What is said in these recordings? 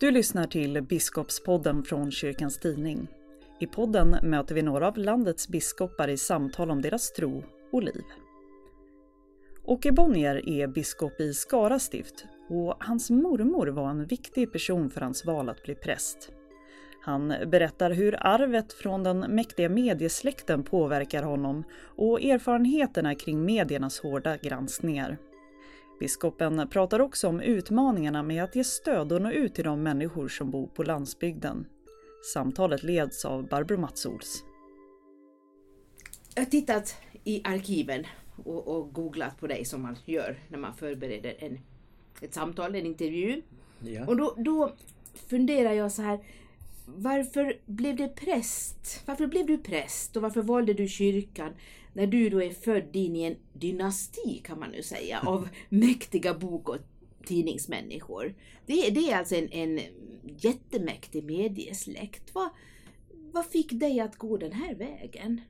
Du lyssnar till Biskopspodden från Kyrkans Tidning. I podden möter vi några av landets biskopar i samtal om deras tro och liv. Åke Bonnier är biskop i Skara stift och hans mormor var en viktig person för hans val att bli präst. Han berättar hur arvet från den mäktiga mediesläkten påverkar honom och erfarenheterna kring mediernas hårda granskningar. Biskopen pratar också om utmaningarna med att ge stöd och nå ut till de människor som bor på landsbygden. Samtalet leds av Barbro Matsols. Jag har tittat i arkiven och, och, googlat på dig som man gör när man förbereder en, ett samtal, en intervju. Ja. Och då, då funderar jag så här, varför blev det präst? Varför blev du präst och varför valde du kyrkan när du då är född in i en dynasti kan man nu säga av mäktiga bok och tidningsmänniskor. Det, det är alltså en, en jättemäktig mediesläkt. Vad, vad fick dig att gå den här vägen?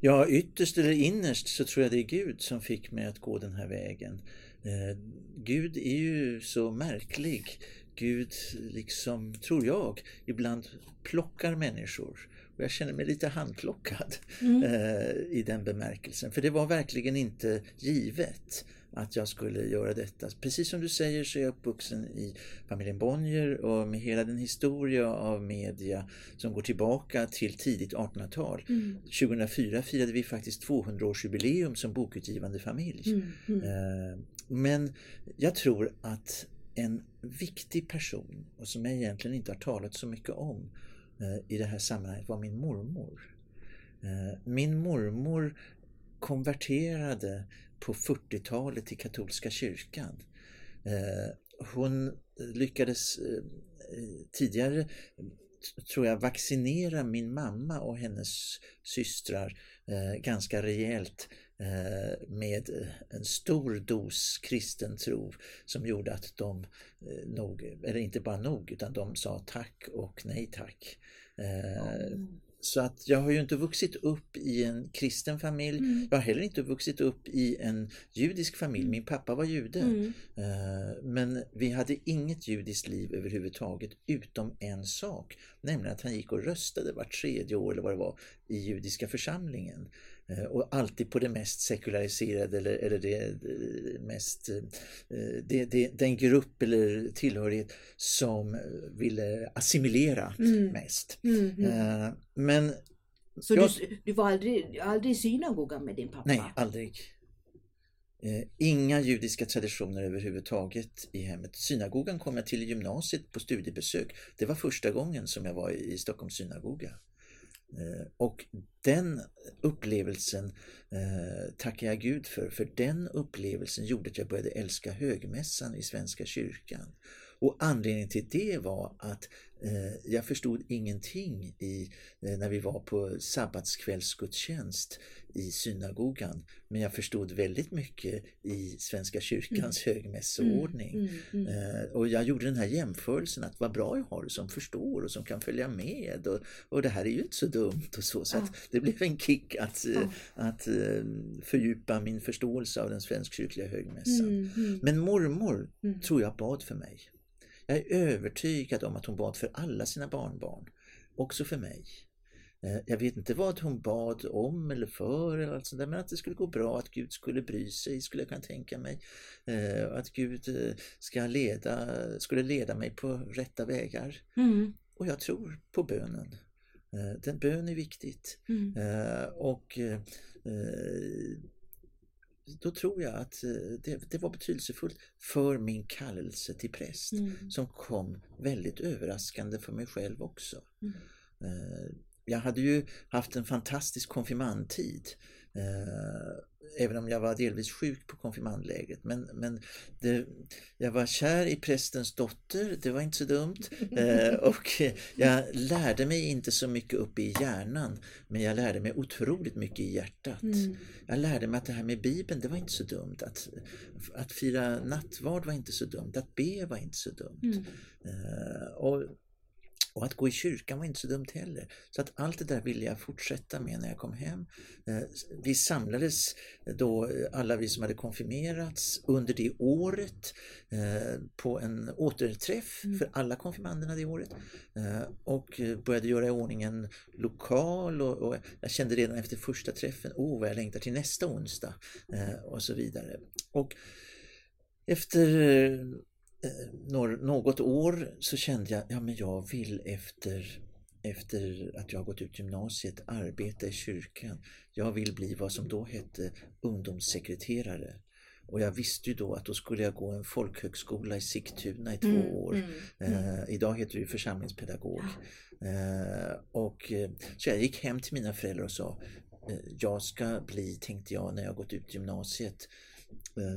Ja, ytterst eller innerst så tror jag det är Gud som fick mig att gå den här vägen. Eh, Gud är ju så märklig. Gud, liksom, tror jag, ibland plockar människor. Och jag känner mig lite handplockad mm. eh, i den bemärkelsen. För det var verkligen inte givet att jag skulle göra detta. Precis som du säger så är jag uppvuxen i familjen Bonnier och med hela den historia av media som går tillbaka till tidigt 1800-tal. Mm. 2004 firade vi faktiskt 200-årsjubileum som bokutgivande familj. Mm. Mm. Eh, men jag tror att en viktig person och som jag egentligen inte har talat så mycket om eh, i det här sammanhanget var min mormor. Eh, min mormor konverterade på 40-talet till katolska kyrkan. Eh, hon lyckades tidigare tror jag vaccinera min mamma och hennes systrar ganska rejält med en stor dos kristen tro som gjorde att de eh, nog, eller inte bara nog, utan de sa tack och nej tack. Mm. Så att jag har ju inte vuxit upp i en kristen familj. Mm. Jag har heller inte vuxit upp i en judisk familj. Mm. Min pappa var jude. Mm. Men vi hade inget judiskt liv överhuvudtaget utom en sak. Nämligen att han gick och röstade vart tredje år eller vad det var i judiska församlingen. Eh, och alltid på det mest sekulariserade eller, eller det, det mest, eh, det, det, den grupp eller tillhörighet som ville assimilera mm. mest. Mm, mm. Men så jag, du, du, var aldrig, aldrig i synagogan med din pappa? Nej, aldrig. Inga judiska traditioner överhuvudtaget i hemmet. Synagogan kom jag till i gymnasiet på studiebesök. Det var första gången som jag var i Stockholms synagoga. Eh, och den upplevelsen eh, tackar jag Gud för, för den upplevelsen gjorde att jag började älska högmässan i Svenska kyrkan. Och anledningen till det var att eh, jag förstod ingenting i, eh, när vi var på sabbatskvällsgudstjänst i synagogan. Men jag förstod väldigt mycket i Svenska kyrkans mm. högmässoordning. Mm, mm, mm, eh, och jag gjorde den här jämförelsen att vad bra jag har som förstår och som kan följa med. Och, och det här är ju inte så dumt och så. Så ja. det blev en kick att, ja. att fördjupa min förståelse av den svenskkyrkliga högmässan. Mm, mm. Men mormor tror jag bad för mig. Jag är övertygad om att hon bad för alla sina barnbarn, också för mig. Eh, jag vet inte vad hon bad om eller för eller allt sånt där, men att det skulle gå bra, att Gud skulle bry sig skulle jag kunna tänka mig. Eh, att Gud eh, ska leda, skulle leda mig på rätta vägar. Mm. Och jag tror på bönen. Den bön är viktigt. Mm. Och då tror jag att det, det, var betydelsefullt för min kallelse till präst mm. som kom väldigt överraskande för mig själv också. Mm jag hade ju haft en fantastisk konfirmandtid. Eh, även om jag var delvis sjuk på konfirmandlägret. Men, men det, jag var kär i prästens dotter, det var inte så dumt. Eh, och jag lärde mig inte så mycket uppe i hjärnan, men jag lärde mig otroligt mycket i hjärtat. Mm. Jag lärde mig att det här med Bibeln, det var inte så dumt. Att, att fira nattvard var inte så dumt, att be var inte så dumt. Mm. Eh, och Och att gå i kyrkan var inte så dumt heller. Så att allt det där ville jag fortsätta med när jag kom hem. Eh, vi samlades då, eh, alla vi som hade konfirmerats, under det året eh, på en återträff mm. för alla konfirmanderna det året. Och började göra i ordning en lokal och, jag kände redan efter första träffen, åh oh, vad jag längtar till nästa onsdag och så vidare. Och efter Eh, något år så kände jag, ja men jag vill efter, efter att jag gått ut gymnasiet arbeta i kyrkan. Jag vill bli vad som då hette ungdomssekreterare. Och jag visste ju då att då skulle jag gå en folkhögskola i Sigtuna i två mm, år. Mm, mm. Eh, idag heter det ju församlingspedagog. Ja. Eh, och, eh, så jag gick hem till mina föräldrar och sa eh, jag ska bli, tänkte jag när jag gått ut gymnasiet,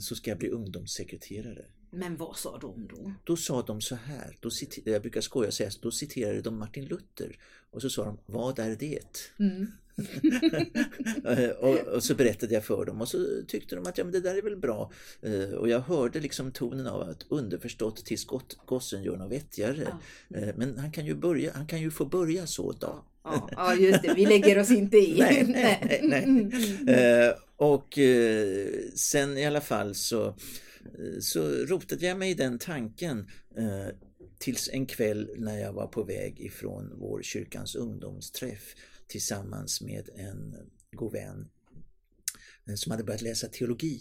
så ska jag bli ungdomssekreterare. Men vad sa de då? Då sa de så här, då citer, jag brukar skoja och säga, då citerade de Martin Luther och så sa de, vad är det? Mm. och, och, så berättade jag för dem och så tyckte de att ja, men det där är väl bra. Uh, och jag hörde liksom tonen av att underförstått tills gossen gör något vettigare. Uh, men han kan, ju börja, han kan ju få börja så då. Ja, ja just det, vi lägger oss inte i. nej, nej, nej. Uh, och sen i alla fall så så rotade jag mig i den tanken eh, tills en kväll när jag var på väg ifrån vår kyrkans ungdomsträff tillsammans med en god vän eh, som hade börjat läsa teologi.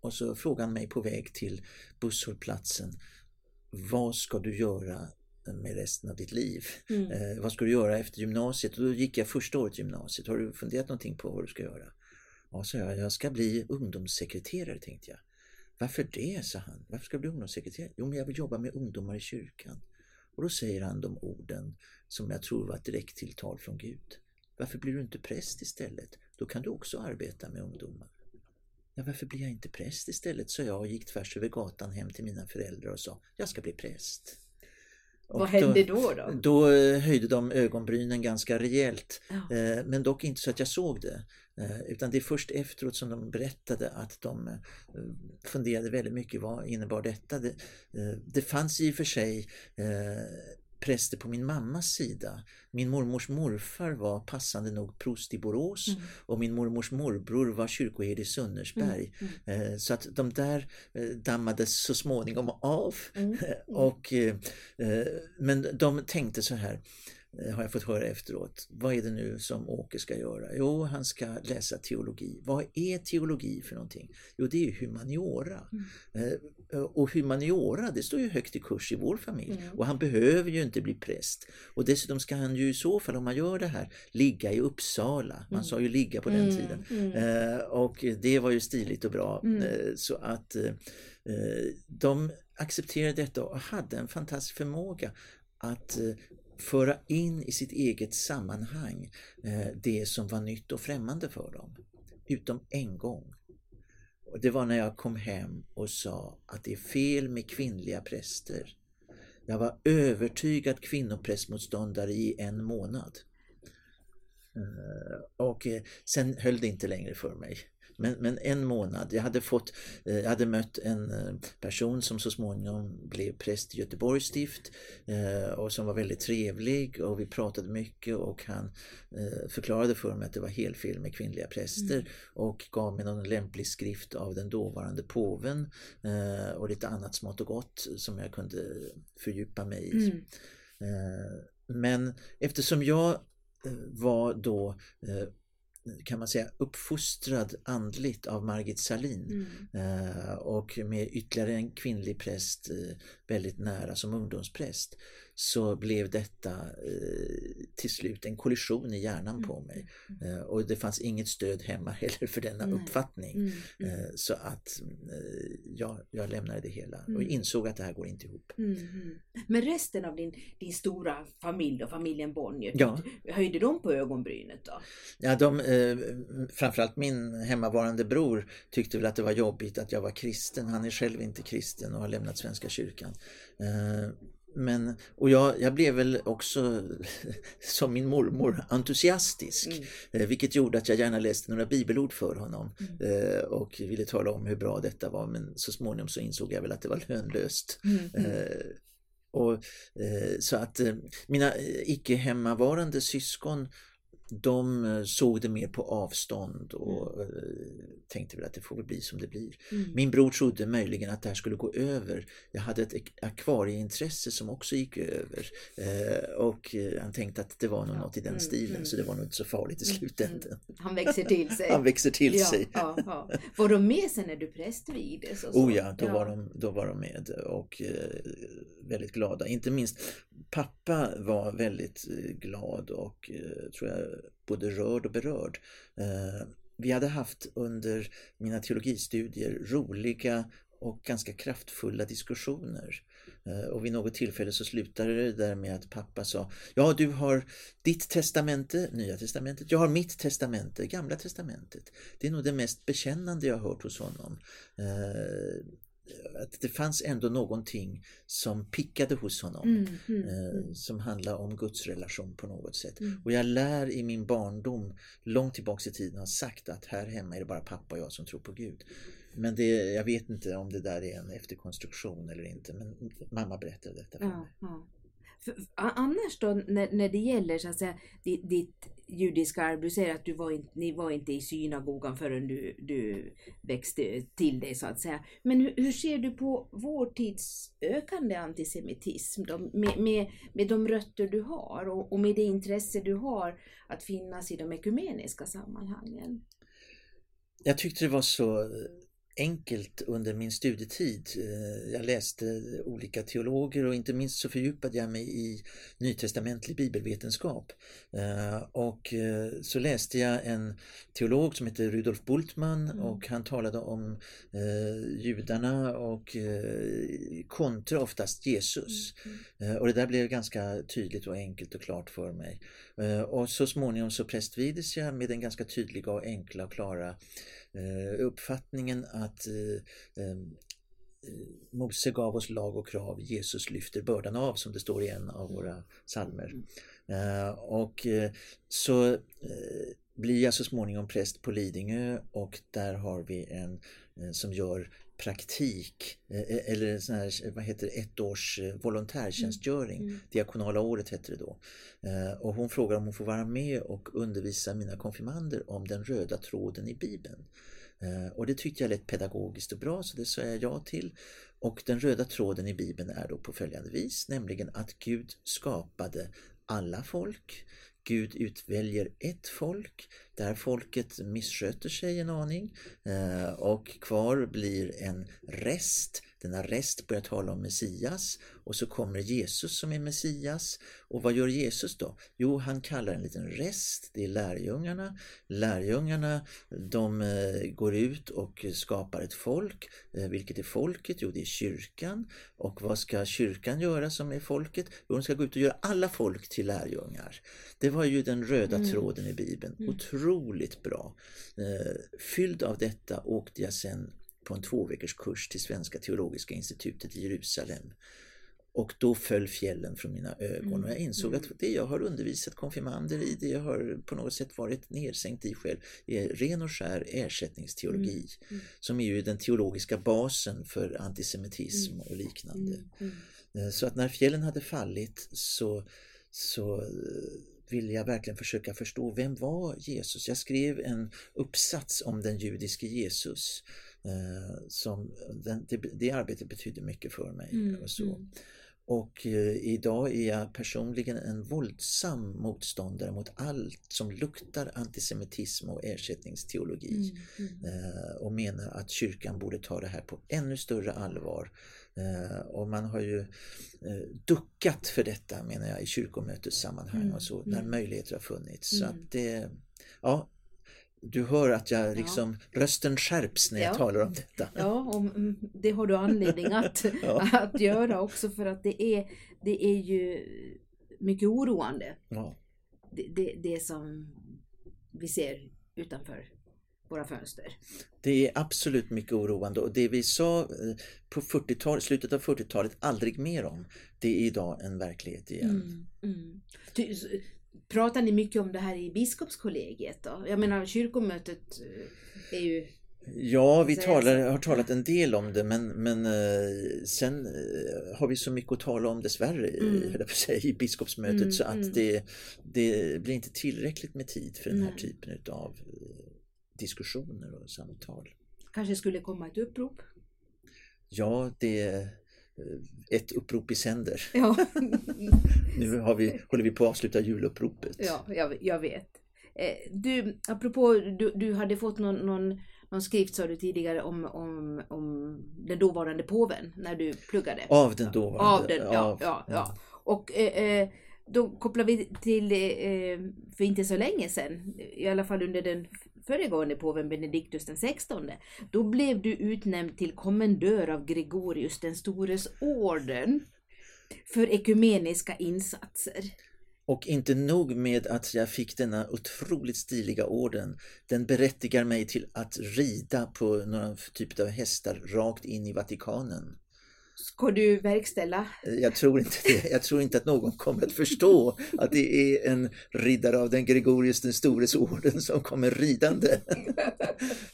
Och så frågade han mig på väg till busshållplatsen Vad ska du göra med resten av ditt liv? Mm. Eh, vad ska du göra efter gymnasiet? Och då gick jag första året gymnasiet. Har du funderat någonting på vad du ska göra? Ja, så jag, jag ska bli ungdomssekreterare tänkte jag. Varför det, sa han. Varför ska du bli ungdomssekreterare? Jo, men jag vill jobba med ungdomar i kyrkan. Och då säger han de orden som jag tror var ett direkt tilltal från Gud. Varför blir du inte präst istället? Då kan du också arbeta med ungdomar. Ja, varför blir jag inte präst istället? sa jag och gick tvärs över gatan hem till mina föräldrar och sa, jag ska bli präst. Och Vad hände då, då? Då eh, höjde de ögonbrynen ganska rejält. Ja. Eh, men dock inte så att jag såg det. Eh, utan det är först efteråt som de berättade att de funderade väldigt mycket vad innebar detta. Det, det fanns i och för sig präster på min mammas sida. Min mormors morfar var passande nog prost i Borås mm. och min mormors morbror var kyrkoherde i Sunnersberg. Mm. Mm. Så att de där dammades så småningom av. Mm, mm. och, men de tänkte så här Eh, har jag fått höra efteråt. Vad är det nu som Åke ska göra? Jo, han ska läsa teologi. Vad är teologi för någonting? Jo, det är humaniora. Mm. Eh, och humaniora, det står ju högt i kurs i vår familj. Mm. Och han behöver ju inte bli präst. Och dessutom ska han ju i så fall, om man gör det här, ligga i Uppsala. Man mm. sa ju ligga på den mm. tiden. Mm. Eh, och det var ju stiligt och bra. Så att de accepterade detta och hade en fantastisk förmåga att föra in i sitt eget sammanhang eh, det som var nytt och främmande för dem. Utom en gång. Och det var när jag kom hem och sa att det är fel med kvinnliga präster. Jag var övertygad kvinnoprästmotståndare i en månad. Eh, och eh, sen höll det inte längre för mig. Men, men en månad. Jag hade, fått, eh, jag hade mött en eh, person som så småningom blev präst i Göteborgs stift eh, och som var väldigt trevlig och vi pratade mycket och han förklarade för mig att det var helt fel med kvinnliga präster mm. och gav mig någon lämplig skrift av den dåvarande påven och lite annat smått och gott som jag kunde fördjupa mig i. Mm. Men eftersom jag var då kan man säga uppfostrad andligt av Margit Salin mm. eh, och med ytterligare en kvinnlig präst eh, väldigt nära som ungdomspräst så blev detta eh, till slut en kollision i hjärnan på mm, mig. Mm. Eh, och det fanns inget stöd hemma heller för denna Nej. uppfattning. Mm. Mm. Eh, så att eh, ja, jag lämnade det hela och mm. insåg att det här går inte ihop. Men resten av din, din stora familj och familjen Bonnier, ja. höjde de på ögonbrynet då? Ja, de, framförallt min hemmavarande bror tyckte väl att det var jobbigt att jag var kristen. Han är själv inte kristen och har lämnat Svenska kyrkan. Men, och jag, jag blev väl också, som min mormor, entusiastisk. Mm. Eh, vilket gjorde att jag gärna läste några bibelord för honom mm. eh, och ville tala om hur bra detta var. Men så småningom så insåg jag väl att det var lönlöst. Mm. mm. Eh, och, så att mina icke hemmavarande syskon de eh, såg det mer på avstånd och mm. Eh, tänkte väl att det får bli som det blir. Mm. Min bror trodde möjligen att det här skulle gå över. Jag hade ett akvarieintresse som också gick över eh, och han tänkte att det var nog ja. något i den mm. stilen så det var nog inte så farligt i mm, slutändan. Han växer till sig. Han växer till ja, sig. Ja, ja. Var de med sen när du prästvigdes? Oh ja, då, Var de, då var de med och väldigt glada. Inte minst pappa var väldigt glad och tror jag både rörd och berörd. Eh, vi hade haft under mina teologistudier roliga och ganska kraftfulla diskussioner. Eh, och vid något tillfälle så slutade det där med att pappa sa Ja, du har ditt testamente, Nya testamentet, jag har mitt testamente, Gamla testamentet. Det är nog det mest bekännande jag har hört hos honom. Eh, att det fanns ändå någonting som pickade hos honom mm, mm, eh, mm. som handlar om Guds relation på något sätt. Mm. Och jag lär i min barndom långt tillbaks i tiden ha sagt att här hemma är det bara pappa och jag som tror på Gud. Men det, jag vet inte om det där är en efterkonstruktion eller inte men mamma berättade detta för ja, mig. Ja. För, annars då när, när det gäller så att säga, ditt judiska arv, du säger att du var inte, ni var inte i synagogan förrän du, du växte till dig så att säga. Men hur, hur ser du på vår tids ökande antisemitism de, med, med, med de rötter du har och, och med det intresse du har att finnas i de ekumeniska sammanhangen? Jag tyckte det var så enkelt under min studietid. Eh, jag läste olika teologer och inte minst så fördjupade jag mig i nytestamentlig bibelvetenskap. Eh, och eh, så läste jag en teolog som heter Rudolf Bultmann mm. och han talade om judarna och kontra oftast Jesus. Mm. Och det där blev ganska tydligt och enkelt och klart för mig. Och så småningom så prästvigdes jag med den ganska tydliga och enkla och klara uppfattningen att eh, eh, Mose gav oss lag och krav, Jesus lyfter bördan av som det står i en av våra psalmer. Och så blir jag så småningom präst på Lidingö och där har vi en som gör praktik eller sån här, vad heter det, ett års volontärtjänstgöring. Mm. Diakonala året hette det då. Och hon frågar om hon får vara med och undervisa mina konfirmander om den röda tråden i Bibeln. Eh, och det tyckte jag lät pedagogiskt och bra så det sa jag ja till. Och den röda tråden i Bibeln är då på följande vis, nämligen att Gud skapade alla folk. Gud utväljer ett folk där folket missköter sig en aning eh, och kvar blir en rest denna rest börjar tala om Messias och så kommer Jesus som är Messias. Och vad gör Jesus då? Jo, han kallar en liten rest, det är lärjungarna. Lärjungarna de eh, går ut och skapar ett folk. Eh, vilket är folket? Jo, det är kyrkan. Och vad ska kyrkan göra som är folket? Jo, de ska gå ut och göra alla folk till lärjungar. Det var ju den röda mm. tråden i Bibeln. Mm. Otroligt bra. Eh, fylld av detta åkte jag sen på en två kurs till Svenska teologiska institutet i Jerusalem. Och då föll fjällen från mina ögon och jag mm, insåg mm. att det jag har undervisat konfirmander i, det jag har på något sätt varit nedsänkt i själv, är ren och skär ersättningsteologi. Mm. Mm. Som är ju den teologiska basen för antisemitism mm. och liknande. Mm, eh, så att när fjällen hade fallit så, så eh, ville jag verkligen försöka förstå vem var Jesus? Jag skrev en uppsats om den judiske Jesus Eh, som, den, det, det, arbetet betyder mycket för mig. Mm, och, så. Mm. och eh, idag är jag personligen en våldsam motståndare mot allt som luktar antisemitism och ersättningsteologi. Mm, mm. eh, och menar att kyrkan borde ta det här på ännu större allvar. Eh, och man har ju eh, duckat för detta menar jag i kyrkomötessammanhang mm, och så, när mm. möjligheter har funnits. Så att det, ja, du hör att jag liksom, ja. rösten skärps när jag ja. talar om detta. Ja, och mm, det har du anledning att, ja. att göra också för att det är, det är ju mycket oroande. Det, det, det som vi ser utanför våra fönster. Det är absolut mycket oroande och det vi sa eh, på 40 slutet av 40-talet aldrig mer om, det är idag en verklighet igen. Mm, mm. Pratar ni mycket om det här i biskopskollegiet då? Jag menar kyrkomötet eh, är ju Ja, vi talar, har talat en del om det men, men eh, sen har vi så mycket att tala om dessvärre mm. i biskopsmötet mm, så att mm. det, det blir inte tillräckligt med tid för den här typen av eh, diskussioner och samtal. Kanske skulle komma ett upprop? Ja, det är ett upprop i sänder. Ja. nu har vi, håller vi på att avsluta juluppropet. Ja, jag, jag vet. Du, apropå, du, du hade fått någon, någon någon skrift sa du tidigare om, om, om den dåvarande påven när du pluggade. Av den dåvarande. Av den, ja. Av, ja, ja. Och eh, eh, då kopplar vi till, eh, för inte så länge sedan, i alla fall under den föregående påven Benediktus den 16. Då blev du utnämnd till kommendör av Gregorius den stores orden för ekumeniska insatser. Och inte nog med att jag fick denna otroligt stiliga orden. Den berättigar mig till att rida på några typer av hästar rakt in i Vatikanen. Ska du verkställa? Jag tror inte det. Jag tror inte att någon kommer att förstå att det är en riddare av den Gregorius den stores orden som kommer ridande.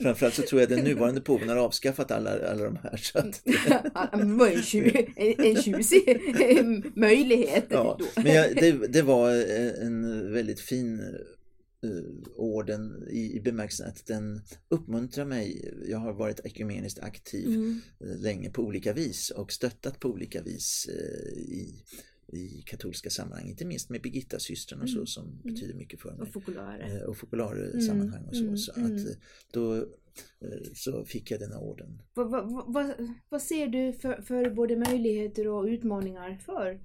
Framförallt så tror jag den nuvarande påven har avskaffat alla, alla de här. Så att... det var en, tju, en tjusig möjlighet. Ja, men jag, det, det var en väldigt fin orden i, i bemärkelsen att den uppmuntrar mig. Jag har varit ekumeniskt aktiv mm. Eh, länge på olika vis och stöttat på olika vis eh, i, i katolska sammanhang, inte minst med Birgitta systern och så mm. som mm. betyder mycket för mig. Och fokulare. Och fokulare mm. sammanhang och så. Mm. så att mm. då så fick jag denna orden. Vad, vad, vad, vad ser du för, för både möjligheter och utmaningar för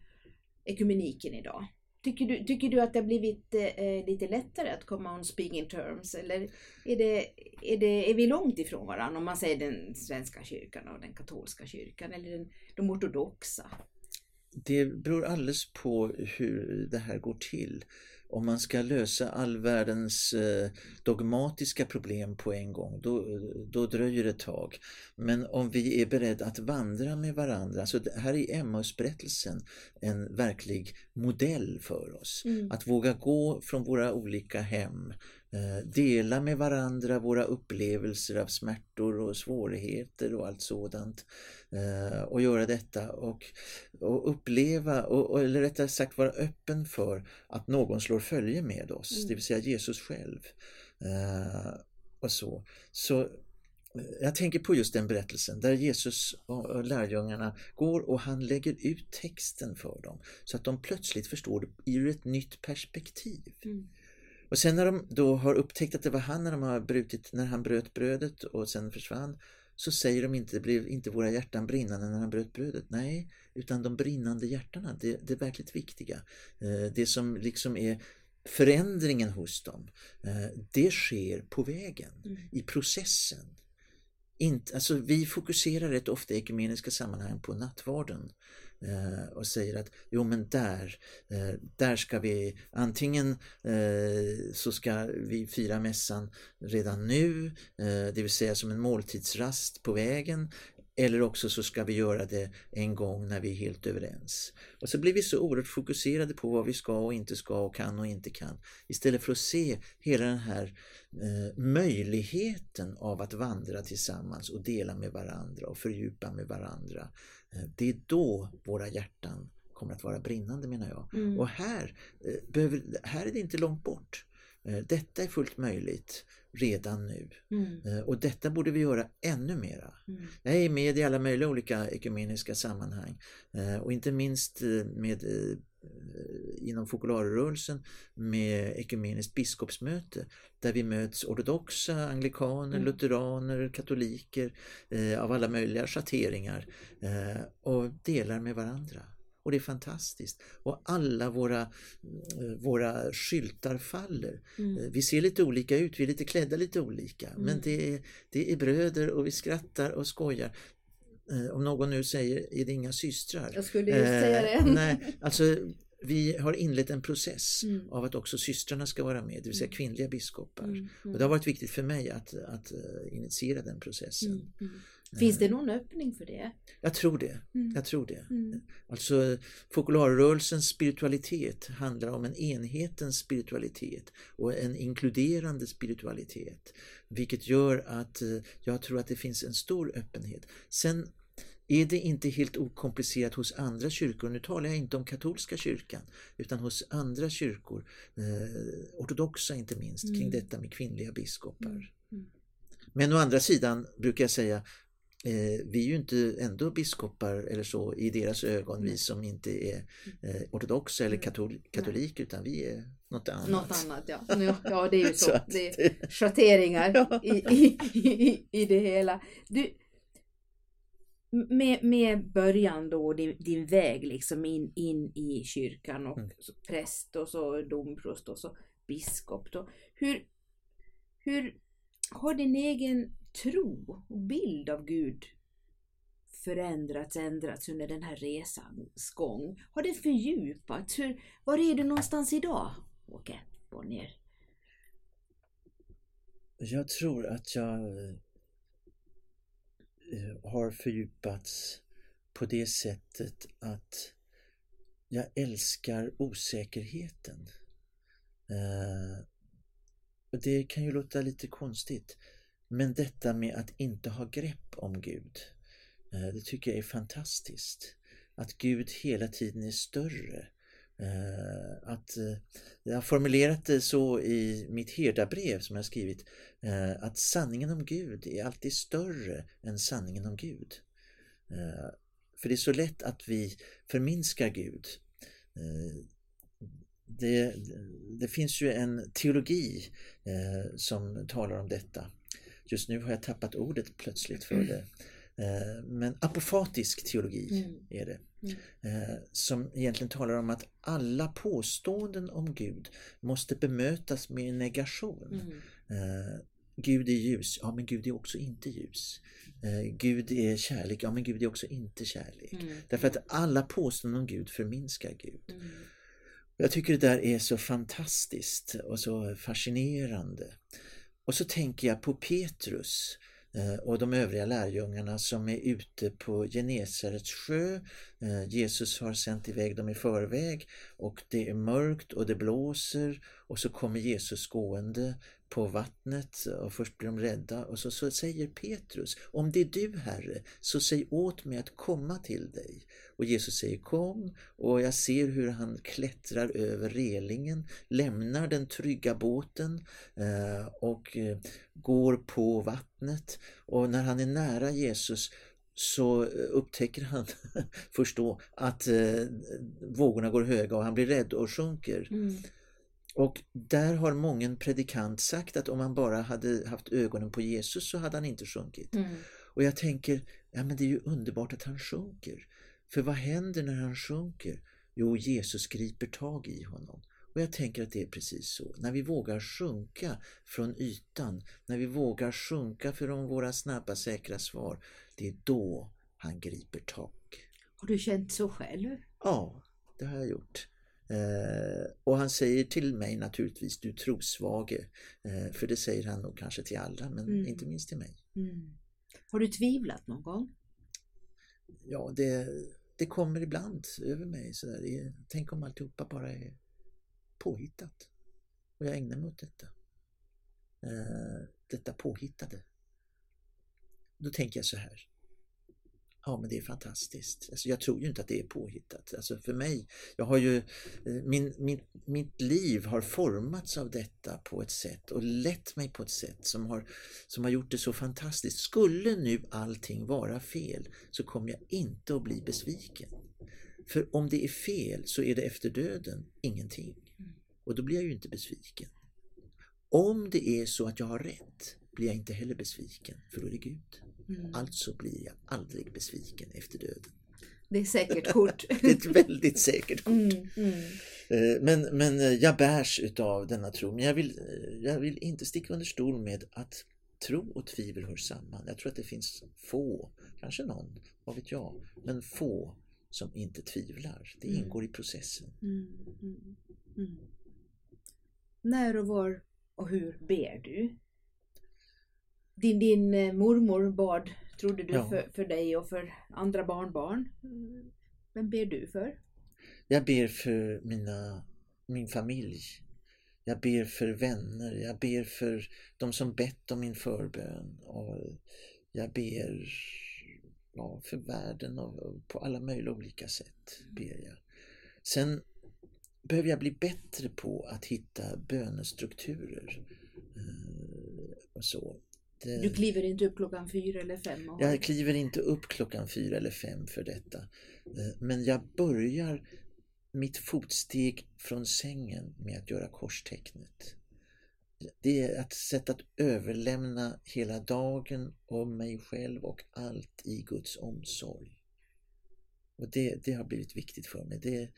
ekumeniken idag? Tycker du, tycker du att det har blivit eh, lite lättare att komma on speaking terms eller är, det, är, det, är vi långt ifrån varandra om man säger den svenska kyrkan och den katolska kyrkan eller den, de ortodoxa? Det beror alldeles på hur det här går till om man ska lösa all världens eh, dogmatiska problem på en gång, då, då dröjer det ett tag. Men om vi är beredda att vandra med varandra, så här är Emmausberättelsen en verklig modell för oss. Mm. Att våga gå från våra olika hem, eh, dela med varandra våra upplevelser av smärtor och svårigheter och allt sådant. Eh, och göra detta och, och uppleva, och, eller rättare sagt vara öppen för att någon slår följe med oss, mm. det vill säga Jesus själv. Eh, och så. så eh, jag tänker på just den berättelsen där Jesus och lärjungarna går och han lägger ut texten för dem så att de plötsligt förstår det ur ett nytt perspektiv. Mm. Och sen när de då har upptäckt att det var han när, de har brutit, när han bröt brödet och sen försvann så säger de inte, blev inte våra hjärtan brinnande när han bröt brödet. Nej, utan de brinnande hjärtana, det, det är verkligt viktiga. Eh, det som liksom är förändringen hos dem, eh, det sker på vägen, mm. i processen. Inte, alltså vi fokuserar rätt ofta i ekumeniska sammanhang på nattvarden Eh, och säger att jo men där, eh, där ska vi antingen eh, så ska vi fira mässan redan nu, eh, det vill säga som en måltidsrast på vägen eller också så ska vi göra det en gång när vi är helt överens. Och så blir vi så oerhört fokuserade på vad vi ska och inte ska och kan och inte kan. Istället för att se hela den här eh, möjligheten av att vandra tillsammans och dela med varandra och fördjupa med varandra. Eh, det är då våra hjärtan kommer att vara brinnande menar jag. Mm. Och här, eh, behöver, här är det inte långt bort. Eh, detta är fullt möjligt redan nu. Mm. Och detta borde vi göra ännu mera. Mm. Jag är med i alla möjliga olika ekumeniska sammanhang och inte minst med inom fokularrörelsen med ekumeniskt biskopsmöte där vi möts ortodoxa, anglikaner, mm. lutheraner, katoliker av alla möjliga schatteringar och delar med varandra. Och det är fantastiskt. Och alla våra, eh, våra skyltar faller. Mm. Eh, vi ser lite olika ut, vi är lite klädda lite olika. Mm. Men det är, det är bröder och vi skrattar och skojar. Eh, om någon nu säger, är det inga systrar? Jag skulle just eh, säga det. nej, alltså vi har inlett en process mm. av att också systrarna ska vara med, det vill säga mm. kvinnliga biskopar. Mm. Och det har varit viktigt för mig att, att initiera den processen. Mm. Finns det någon öppning för det? Jag tror det. Mm. Jag tror det. Mm. Alltså fokularrörelsens spiritualitet handlar om en enhetens spiritualitet och en inkluderande spiritualitet. Vilket gör att eh, jag tror att det finns en stor öppenhet. Sen är det inte helt okomplicerat hos andra kyrkor, nu talar jag inte om katolska kyrkan, utan hos andra kyrkor, eh, ortodoxa inte minst, mm. kring detta med kvinnliga biskopar. Mm. mm. Men å andra sidan brukar jag säga, eh, vi är ju inte ändå biskopar eller så i deras ögon, vi som inte är eh, ortodoxa eller katol katolik, utan vi är något annat. Något annat, ja. Ja, det är ju så. det är schatteringar i, i, i, i det hela. Du, med, med början då, din, din väg liksom in, in i kyrkan och mm. präst och så domprost och så biskop. Då. Hur, hur har din egen tro och bild av Gud förändrats, ändrats under den här resans gång? Har det fördjupats? Hur, var är du någonstans idag, Åke Bonnier? Jag tror att jag eh, Eh, har fördjupats på det sättet att jag älskar osäkerheten. Eh, det kan ju låta lite konstigt. Men detta med att inte ha grepp om Gud, eh, det tycker jag är fantastiskt. Att Gud hela tiden är större. Eh, att, eh, jag har formulerat det så i mitt herdabrev som jag skrivit, att sanningen om Gud är alltid större än sanningen om Gud. För det är så lätt att vi förminskar Gud. Det, det finns ju en teologi som talar om detta. Just nu har jag tappat ordet plötsligt för mm. det. Eh, men apofatisk teologi mm. är det. Mm. Eh, som egentligen talar om att alla påståenden om Gud måste bemötas med en negation. Mm. Eh, Gud är ljus, ja men Gud är också inte ljus. Gud är kärlek, ja men Gud är också inte kärlek. Mm. Därför att alla påståenden om Gud förminskar Gud. Mm. Jag tycker det där är så fantastiskt och så fascinerande. Och så tänker jag på Petrus eh, Eh, och de övriga lärjungarna som är ute på Genesarets sjö. Eh, Jesus har sänt iväg dem i förväg och det är mörkt och det blåser och så kommer Jesus gående på vattnet och först blir de rädda och så, så säger Petrus, om det är du Herre, så säg åt mig att komma till dig. Och Jesus säger kom och jag ser hur han klättrar över relingen, lämnar den trygga båten eh, och eh, går på vattnet och när han är nära Jesus så eh, upptäcker han först då att eh, vågorna går höga och han blir rädd och sjunker. Mm. Och där har mången predikant sagt att om han bara hade haft ögonen på Jesus så hade han inte sjunkit. Mm. Och jag tänker, ja men det är ju underbart att han sjunker. För vad händer när han sjunker? Jo, Jesus griper tag i honom. Och jag tänker att det är precis så. När vi vågar sjunka från ytan, när vi vågar sjunka från våra snabba säkra svar, det är då han griper tag. Har du känt så själv? Ja, det har jag gjort. Eh, och han säger till mig naturligtvis, du trosvage. Eh, för det säger han nog kanske till alla, men mm. inte minst till mig. Mm. Har du tvivlat någon gång? Ja, det, det kommer ibland över mig. Så där. Tänk om alltihopa bara är påhittat. Och jag ägnar mig åt detta. Eh, detta påhittade. Då tänker jag så här. Ja men det är fantastiskt. Alltså, jag tror ju inte att det är påhittat. Alltså för mig, jag har ju, eh, min, min, mitt liv har formats av detta på ett sätt och lett mig på ett sätt som har, som har gjort det så fantastiskt. Skulle nu allting vara fel så kommer jag inte att bli besviken. För om det är fel så är det efter döden ingenting. Och då blir jag ju inte besviken. Om det är så att jag har rätt blir jag inte heller besviken, för då är det Gud. Mm. Alltså blir jag aldrig besviken efter döden. Det är säkert kort. det är ett väldigt säkert kort. Mm, mm. Eh, men, men eh, jag bärs utav denna tro. Men jag vill, eh, jag vill inte sticka under stol med att tro och tvivel hör samman. Jag tror att det finns få, kanske någon, vad vet jag, men få som inte tvivlar. Det mm. ingår i processen. Mm, mm, När och var och hur ber du? Din, din eh, mormor bad trodde du ja. för, för dig och för andra barnbarn. Vem ber du för? Jag ber för mina, min familj. Jag ber för vänner, jag ber för de som bett om min förbön. Och jag ber ja, för världen och på alla möjliga olika sätt. ber jag. Sen behöver jag bli bättre på att hitta bönestrukturer. Eh, och så. Det, du kliver inte upp klockan fyra eller fem? Och... Jag kliver inte upp klockan fyra eller fem för detta. Eh, men jag börjar mitt fotsteg från sängen med att göra korstecknet. Det är ett sätt att överlämna hela dagen och mig själv och allt i Guds omsorg. Och det, det har blivit viktigt för mig. Det,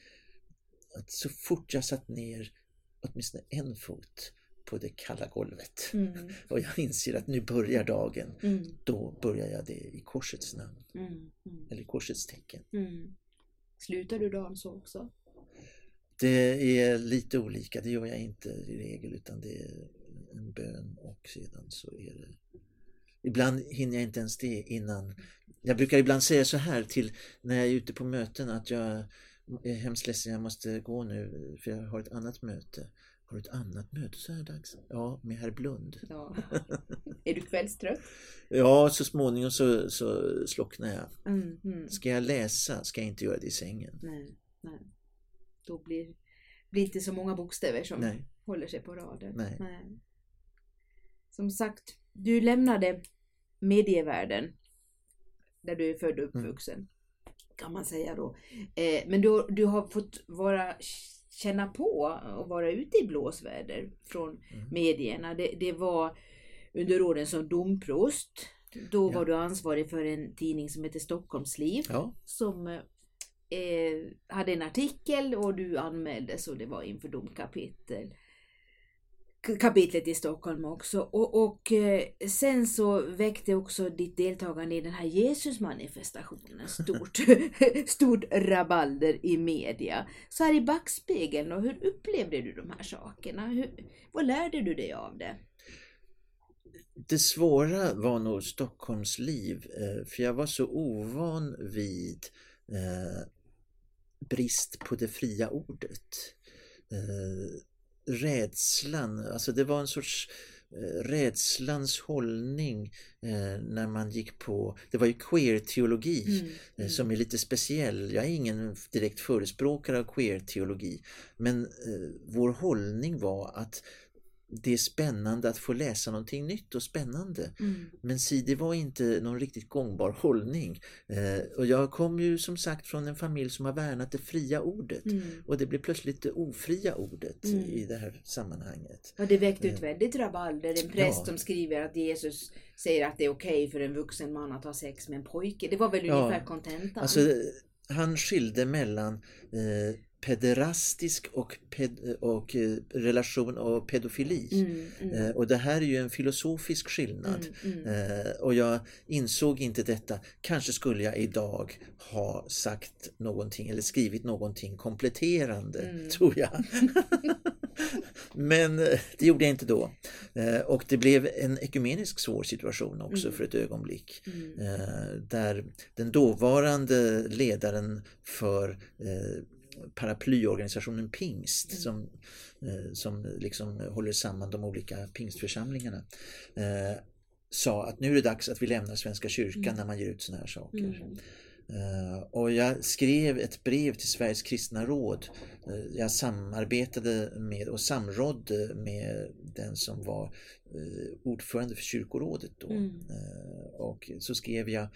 att så fort jag satt ner åtminstone en fot på det kalla golvet mm. och jag inser att nu börjar dagen, mm. då börjar jag det i korsets namn. Mm. mm. Eller korsets tecken. Mm. Slutar du dagen så också? Det är lite olika, det gör jag inte i regel utan det är en bön och sedan så är det Ibland hinner jag inte ens det innan Jag brukar ibland säga så här till när jag är ute på möten att jag är hemskt ledsen, jag måste gå nu för jag har ett annat möte. Har du ett annat möte så här dags? Ja, med herr Blund. Ja. Är du kvällstrött? ja, så småningom så, så slocknar jag. Mm, mm. Ska jag läsa ska jag inte göra det i sängen. Nej, nej. Då blir det inte så många bokstäver som nej. håller sig på raden. Nej. nej. Som sagt, du lämnade medievärlden där du är född och mm. uppvuxen. Mm kan man säga då. Eh, men du, du har fått vara, känna på och vara ute i blåsväder från mm. medierna. Det, det, var under åren som domprost. Då ja. var du ansvarig för en tidning som heter Stockholmsliv. Ja. Som eh, hade en artikel och du anmäldes och det var inför domkapitel kapitlet i Stockholm också. Och, och eh, sen så väckte också ditt deltagande i den här Jesusmanifestationen stort, stort rabalder i media. Så här i backspegeln, och hur upplevde du de här sakerna? Hur, vad lärde du dig av det? Det svåra var nog Stockholms liv, eh, för jag var så ovan vid eh, brist på det fria ordet rädslan, alltså det var en sorts eh, rädslans hållning eh, när man gick på, det var ju queer-teologi mm, eh, mm. som är lite speciell. Jag är ingen direkt förespråkare av queer-teologi men vår hållning var att det är spännande att få läsa någonting nytt och spännande. Mm. Men si, det var inte någon riktigt gångbar hållning. Eh, och jag kom ju som sagt från en familj som har värnat det fria ordet. Mm. Och det blev plötsligt det ofria ordet mm. i det här sammanhanget. Och det väckte ett eh. väldigt rabalder. En präst ja. som skriver att Jesus säger att det är okej okay för en vuxen man att ha sex med en pojke. Det var väl ja. ungefär kontentan? Alltså, han skilde mellan eh, pederastisk och, ped och eh, relation och pedofili. Mm, mm. Eh, och det här är ju en filosofisk skillnad. Mm, mm. eh, och jag insåg inte detta. Kanske skulle jag idag ha sagt någonting eller skrivit någonting kompletterande, mm. tror jag. Men det gjorde jag inte då. Och det blev en ekumenisk svår situation också mm. för ett ögonblick. Där den dåvarande ledaren för paraplyorganisationen Pingst mm. som, eh, som liksom håller samman de olika pingstförsamlingarna eh, sa att nu är det dags att vi lämnar Svenska kyrkan mm. när man ger ut sådana här saker. Mm. Uh, och jag skrev ett brev till Sveriges kristna råd. Uh, jag samarbetade med och samrådde med den som var uh, ordförande för kyrkorådet då. Mm. och så skrev jag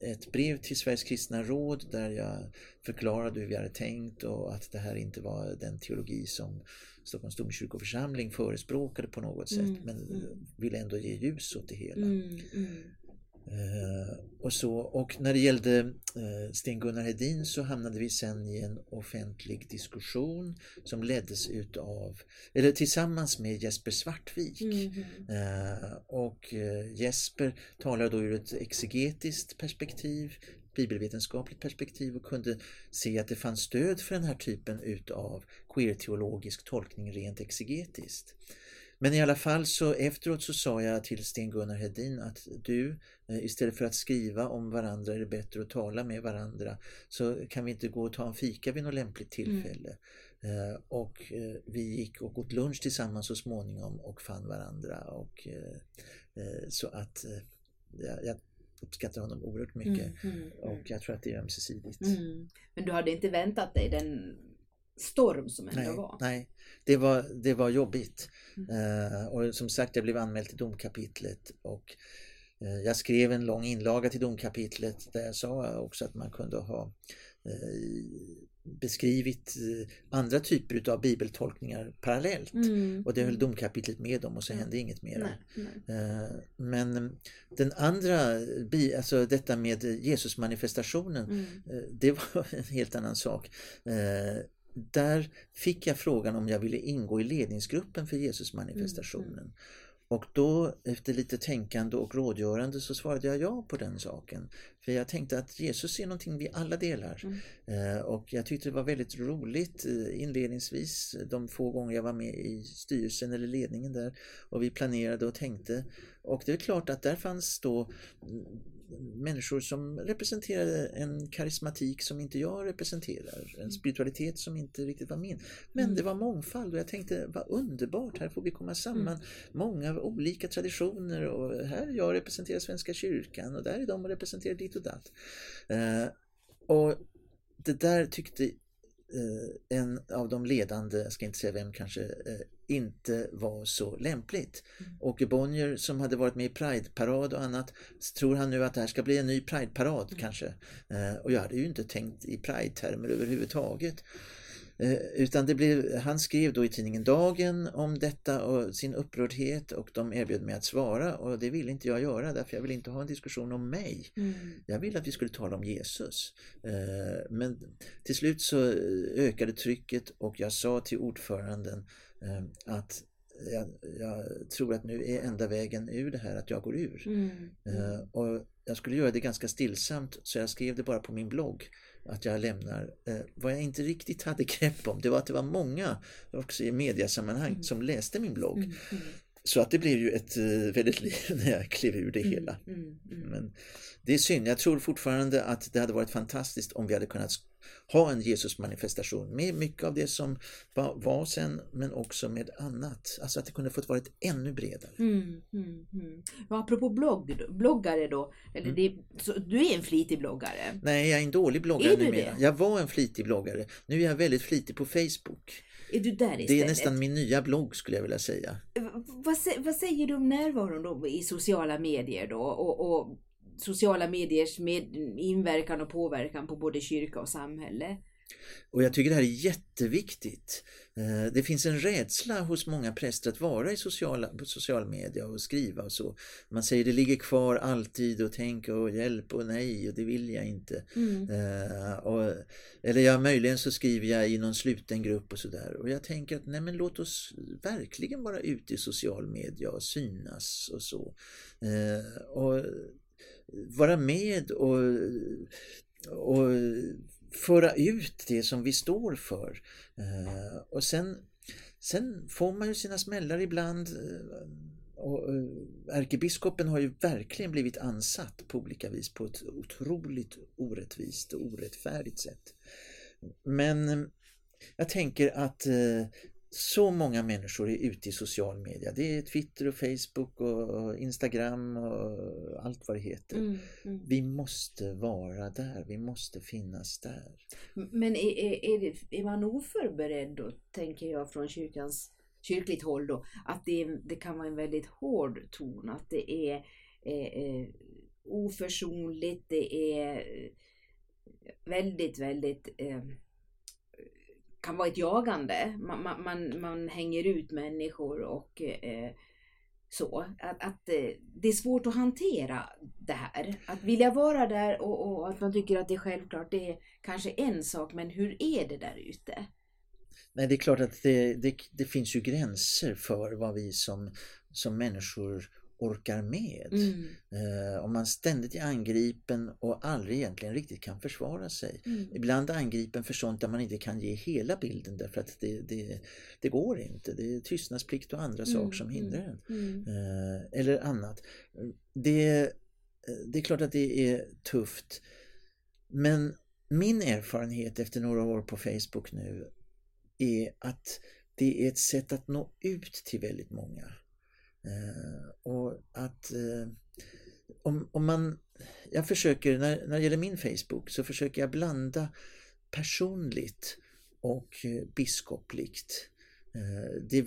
ett brev till Sveriges kristna råd där jag förklarade hur vi hade tänkt och att det här inte var den teologi som Stockholms domkyrkoförsamling förespråkade på något sätt mm. men mm. ville ändå ge ljus åt det hela. Mm. Eh, och, så, och när det gällde eh, Sten-Gunnar Hedin så hamnade vi sen i en offentlig diskussion som leddes utav, eller tillsammans med Jesper Svartvik. Mm och Jesper talade då ur ett exegetiskt perspektiv, bibelvetenskapligt perspektiv och kunde se att det fanns stöd för den här typen utav queer-teologisk tolkning rent exegetiskt. Men i alla fall så efteråt så sa jag till Sten-Gunnar Hedin att du eh, istället för att skriva om varandra är det bättre att tala med varandra. Så kan vi inte gå och ta en fika vid något lämpligt tillfälle. Mm. Och vi gick och åt lunch tillsammans så småningom och fann varandra. Och, så att jag uppskattar honom oerhört mycket mm, mm, och mm. jag tror att det är ömsesidigt. Mm. Men du hade inte väntat dig den storm som ändå nej, var? Nej, det var, det var jobbigt. Uh, och som sagt, jag blev anmäld till domkapitlet och uh, jag skrev en lång inlaga till domkapitlet där jag sa också att man kunde ha uh, beskrivit eh, andra typer av bibeltolkningar parallellt. Mm. Och det höll mm. domkapitlet med om och så hände inget mer. Eh, men den andra, alltså detta med Jesusmanifestationen, mm. Eh, det var en helt annan sak. Där fick jag frågan om jag ville ingå i ledningsgruppen för Jesusmanifestationen. Mm. Och då efter lite tänkande och rådgörande så svarade jag ja på den saken. För jag tänkte att Jesus är någonting vi alla delar. Mm. Eh, och jag tyckte det var väldigt roligt eh, inledningsvis de få gånger jag var med i styrelsen eller ledningen där. Och vi planerade och tänkte. Och det är klart att där fanns då människor som representerade en karismatik som inte jag representerar, en mm. spiritualitet som inte riktigt var min. Men mm. det var mångfald och jag tänkte vad underbart, här får vi komma samman. Mm. Många olika traditioner och här jag representerar Svenska kyrkan och där är de och representerar ditt och datt. Eh, och det där tyckte en av de ledande, jag ska inte säga vem kanske, eh, inte var så lämpligt. Mm. Åke Bonnier som hade varit med i Pride-parad och annat, tror han nu att det här ska bli en ny Pride-parad mm. kanske? Eh, och jag hade ju inte tänkt i Pride-termer överhuvudtaget. Eh, utan det blev, han skrev då i tidningen Dagen om detta och sin upprördhet och de erbjöd mig att svara och det ville inte jag göra därför jag vill inte ha en diskussion om mig. Mm. Jag ville att vi skulle tala om Jesus. Eh, men till slut så ökade trycket och jag sa till ordföranden eh, att jag, jag, tror att nu är enda vägen ur det här att jag går ur. Mm. och jag skulle göra det ganska stillsamt så jag skrev det bara på min blogg att jag lämnar. Eh, vad jag inte riktigt hade grepp om det var att det var många också i mediasammanhang mm. som läste min blogg. Så att det blev ju ett uh, väldigt liv när jag klev ur det mm, hela. Mm, mm. Men det är synd, jag tror fortfarande att det hade varit fantastiskt om vi hade kunnat ha en Jesusmanifestation med mycket av det som var, sen men också med annat. Alltså att det kunde fått varit ännu bredare. Mm, mm, mm. Och apropå blogg, bloggare då, eller mm. det, så, du är en flitig bloggare? Nej, jag är en dålig bloggare är du numera. Det? Jag var en flitig bloggare. Nu är jag väldigt flitig på Facebook. Är du där istället? Det är nästan min nya blogg skulle jag vilja säga. Vad, vad säger du om närvaron då i sociala medier då och, och sociala mediers med inverkan och påverkan på både kyrka och samhälle. Och jag tycker det här är jätteviktigt. Eh, det finns en rädsla hos många präster att vara i sociala, på social media och skriva och så. Man säger det ligger kvar alltid och tänk och hjälp och nej och det vill jag inte. Mm. Uh, och, eller ja, möjligen så skriver jag i någon sluten grupp och sådär. Och jag tänker att nej men låt oss verkligen vara ute i social media och synas och så. Uh, och vara med och, och föra ut det som vi står för. Eh, och sen, sen får man ju sina smällar ibland. Eh, och eh, ärkebiskopen har ju verkligen blivit ansatt på olika vis på ett otroligt orättvist och orättfärdigt sätt. Men jag tänker att så många människor är ute i social media. Det är Twitter och Facebook och Instagram och allt vad det heter. Mm, mm. Vi måste vara där, vi måste finnas där. Men är, är, är, det, är man oförberedd då, tänker jag från kyrkans kyrkligt håll då, att det, det kan vara en väldigt hård ton, att det är eh, oförsonligt, det är väldigt, väldigt eh, kan vara ett jagande. Man, man, man, man hänger ut människor och eh, så. Att, att eh, det är svårt att hantera det här. Att vilja vara där och, och, att man tycker att det är självklart, det är kanske en sak, men hur är det där ute? Nej, det är klart att det, det, det finns ju gränser för vad vi som, som människor orkar med. Mm. Eh, om man ständigt är angripen och aldrig egentligen riktigt kan försvara sig. Mm. Ibland angripen för sånt där man inte kan ge hela bilden därför att det, det, det går inte. Det är tystnadsplikt och andra mm. saker som hindrar en. Mm. Mm. Eh, eller annat. Det, eh, det är klart att det är tufft. Men min erfarenhet efter några år på Facebook nu är att det är ett sätt att nå ut till väldigt många. Eh, att eh, om, om man, jag försöker, när, när det gäller min Facebook så försöker jag blanda personligt och eh, biskopligt. Det,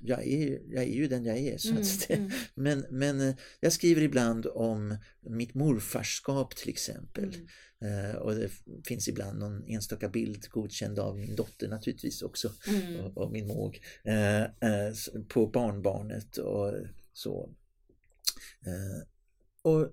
jag, är, jag är ju den jag är. Så att mm, mm. Men, men jag skriver ibland om mitt morfarskap till exempel. Mm. Eh, och det finns ibland någon enstaka bild godkänd av min dotter naturligtvis också mm. och, och, min måg eh, eh, på barnbarnet och så. Och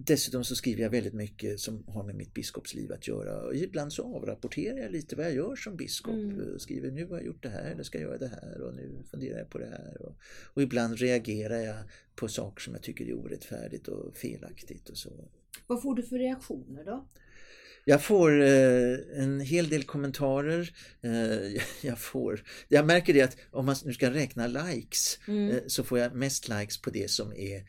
Dessutom så skriver jag väldigt mycket som har med mitt biskopsliv att göra. Och ibland så avrapporterar jag lite vad jag gör som biskop. Mm. Skriver nu har jag gjort det här, eller ska jag göra det här och nu funderar jag på det här. Och, och ibland reagerar jag på saker som jag tycker är orättfärdigt och felaktigt och så. Vad får du för reaktioner då? Jag får eh, en hel del kommentarer. Eh, jag, får, jag märker det att om man nu ska räkna likes mm. eh, så får jag mest likes på det som är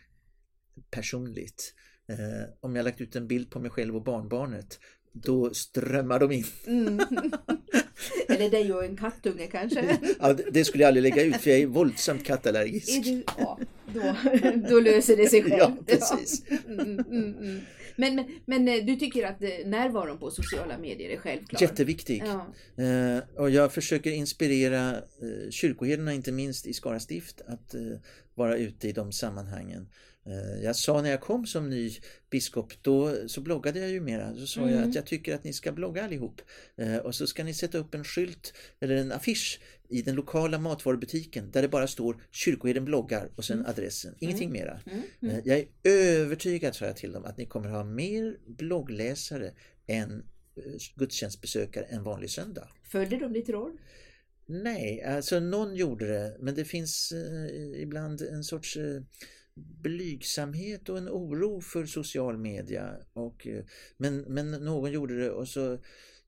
personligt. Eh, om jag lagt ut en bild på mig själv och barnbarnet då strömmar de in. Mm. Eller dig och en kattunge kanske? ja, det skulle jag aldrig lägga ut för jag är våldsamt kattallergisk. Är du, ja, då, då löser det sig själv. Ja, precis. Ja. Mm, mm, mm. Men, men, men, eh, du tycker att eh, närvaron på sociala medier är självklar? Jätteviktig. Ja. Eh, och jag försöker inspirera eh, kyrkoherdarna, inte minst i Skara stift, att eh, vara ute i de sammanhangen. Eh, jag sa när jag kom som ny biskop, då så bloggade jag ju mera. Då sa mm. jag att jag tycker att ni ska blogga allihop. Eh, och så ska ni sätta upp en skylt eller en affisch i den lokala matvarubutiken där det bara står kyrkoherden bloggar och sen mm. adressen. Ingenting mm. mera. Mm. Mm. Eh, jag är övertygad, sa jag till dem, att ni kommer ha mer bloggläsare än gudstjänstbesökare en vanlig söndag. Följde de ditt råd? Nej, alltså någon gjorde det, men det finns eh, ibland en sorts eh, blygsamhet och en oro för social media. Och, eh, men, men någon gjorde det och så,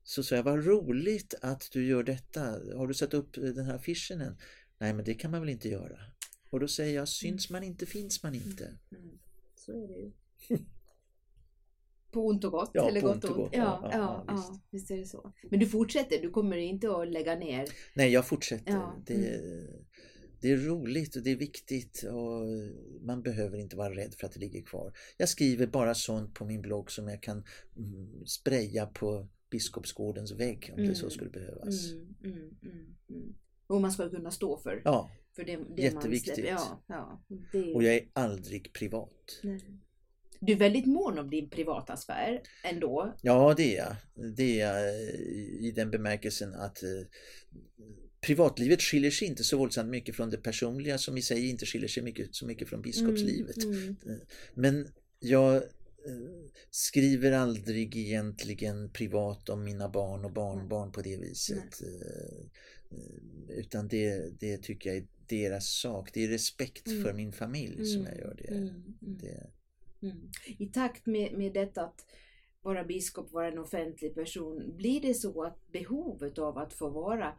så sa jag, vad roligt att du gör detta. Har du satt upp den här affischen än? Nej, men det kan man väl inte göra. Och då säger jag, syns man inte finns man inte. Mm. mm. Så är det ju. På ont och gott? Ja, eller på ont och gott. Ja, ja, ja, ja, visst. visst. är det så. Men du fortsätter, du kommer inte att lägga ner? Nej, jag fortsätter. Det, mm det är roligt och det är viktigt och man behöver inte vara rädd för att det ligger kvar. Jag skriver bara sånt på min blogg som jag kan mm, spraya på Biskopsgårdens vägg om mm. det så mm. skulle behövas. Mm, mm, och man ska kunna stå för, ja, för det, det jätteviktigt. man Ja, ja, det... Och jag är aldrig privat. Nej. Du är väldigt mån om din privata sfär ändå. Ja, det är jag. Det är jag i den bemärkelsen att eh, privatlivet skiljer sig inte så våldsamt mycket från det personliga som i sig inte skiljer sig mycket, så mycket från biskopslivet. Mm, mm. Eh, men jag eh, skriver aldrig egentligen privat om mina barn och barnbarn på det viset. Nej. Eh, utan det, det tycker jag är deras sak. Det är respekt mm. för min familj som jag gör det. Mm, mm. det. Mm. I takt med, med detta att vara biskop, vara en offentlig person, blir det så att behovet av att få vara eh,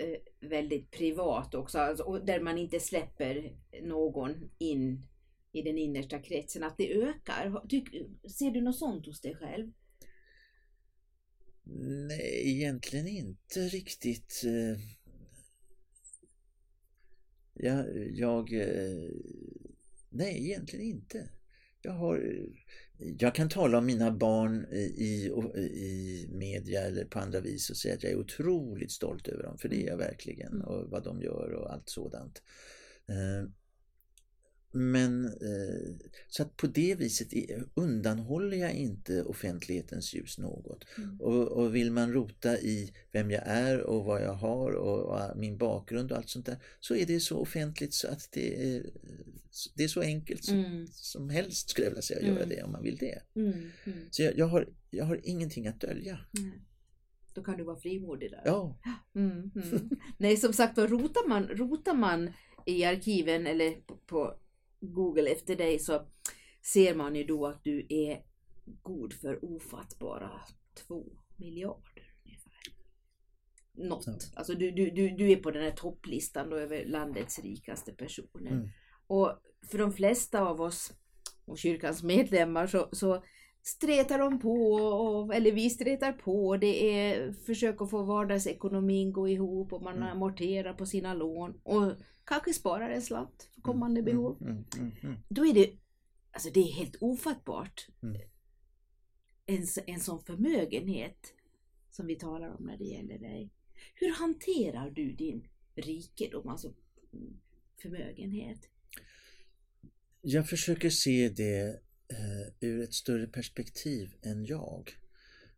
Eh, väldigt privat också, alltså, och där man inte släpper någon in i den innersta kretsen, att det ökar. Tyck, ser du något sånt hos dig själv? Nej, egentligen inte riktigt. Eh. Jag, jag nej, egentligen inte. Jag har jag kan tala om mina barn i, i media eller på andra vis och säga att jag är otroligt stolt över dem, för det är jag verkligen, mm. och vad de gör och allt sådant. Men eh, så att på det viset undanhåller jag inte offentlighetens ljus något. Mm. Och, och, vill man rota i vem jag är och vad jag har och, och, min bakgrund och allt sånt där så är det så offentligt så att det är, det är så enkelt som, mm. som helst skulle jag vilja säga att mm. göra det om man vill det. Mm. Mm. Så jag, jag, har, jag har ingenting att dölja. Då kan du vara frimodig där. Ja. Mm, Nej som sagt rotar man, rotar man i arkiven eller på, på Google efter dig så ser man ju då att du är god för ofattbara två miljarder ungefär. Något. Ja. Alltså du, du, du, du är på den här topplistan då över landets rikaste personer. Mm. Och för de flesta av oss och kyrkans medlemmar så, så stretar de på, och, eller vi stretar på. Det är försök att få vardagsekonomin gå ihop och man mm. amorterar på sina lån och kanske sparar en slant för kommande mm, behov. Mm, mm, mm, Då är det, alltså det är helt ofattbart. En, en sån förmögenhet som vi talar om när det gäller dig. Hur hanterar du din rikedom, alltså förmögenhet? Jag försöker se det eh, ur ett större perspektiv än jag.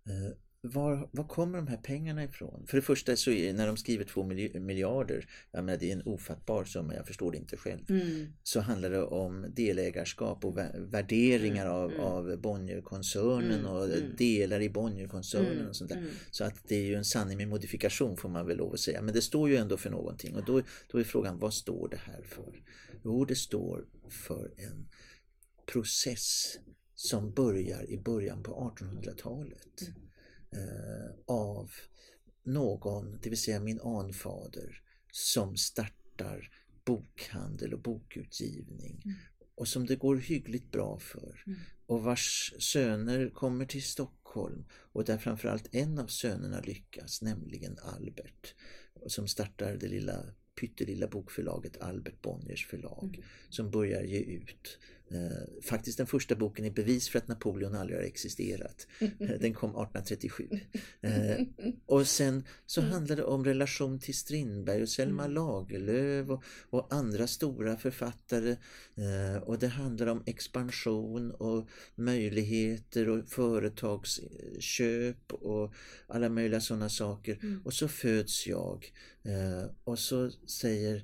Eh, var, var kommer de här pengarna ifrån? För det första så är när de skriver två miljarder, jag menar det är en ofattbar summa, jag förstår det inte själv. Mm. Så handlar det om delägarskap och värderingar mm. av, mm. av Bonnierkoncernen mm. och mm. delar i Bonnierkoncernen mm. och sånt där. Så att det är ju en sanning med modifikation får man väl lov att säga. Men det står ju ändå för någonting och då, då är frågan, vad står det här för? Jo, det står för en process som börjar i början på 1800-talet mm. eh, av någon, det vill säga min anfader, som startar bokhandel och bokutgivning mm. och som det går hyggligt bra för mm. och vars söner kommer till Stockholm och där framförallt en av sönerna lyckas, nämligen Albert som startar det lilla pyttelilla bokförlaget Albert Bonniers förlag mm. som börjar ge ut Eh, faktiskt den första boken är bevis för att Napoleon aldrig har existerat. Eh, den kom 1837. Eh, och sen så mm. handlar det om relation till Strindberg och Selma mm. Lagerlöf och, och andra stora författare. Och det handlar om expansion och möjligheter och företagsköp och alla möjliga sådana saker. Mm. Och så föds jag och så säger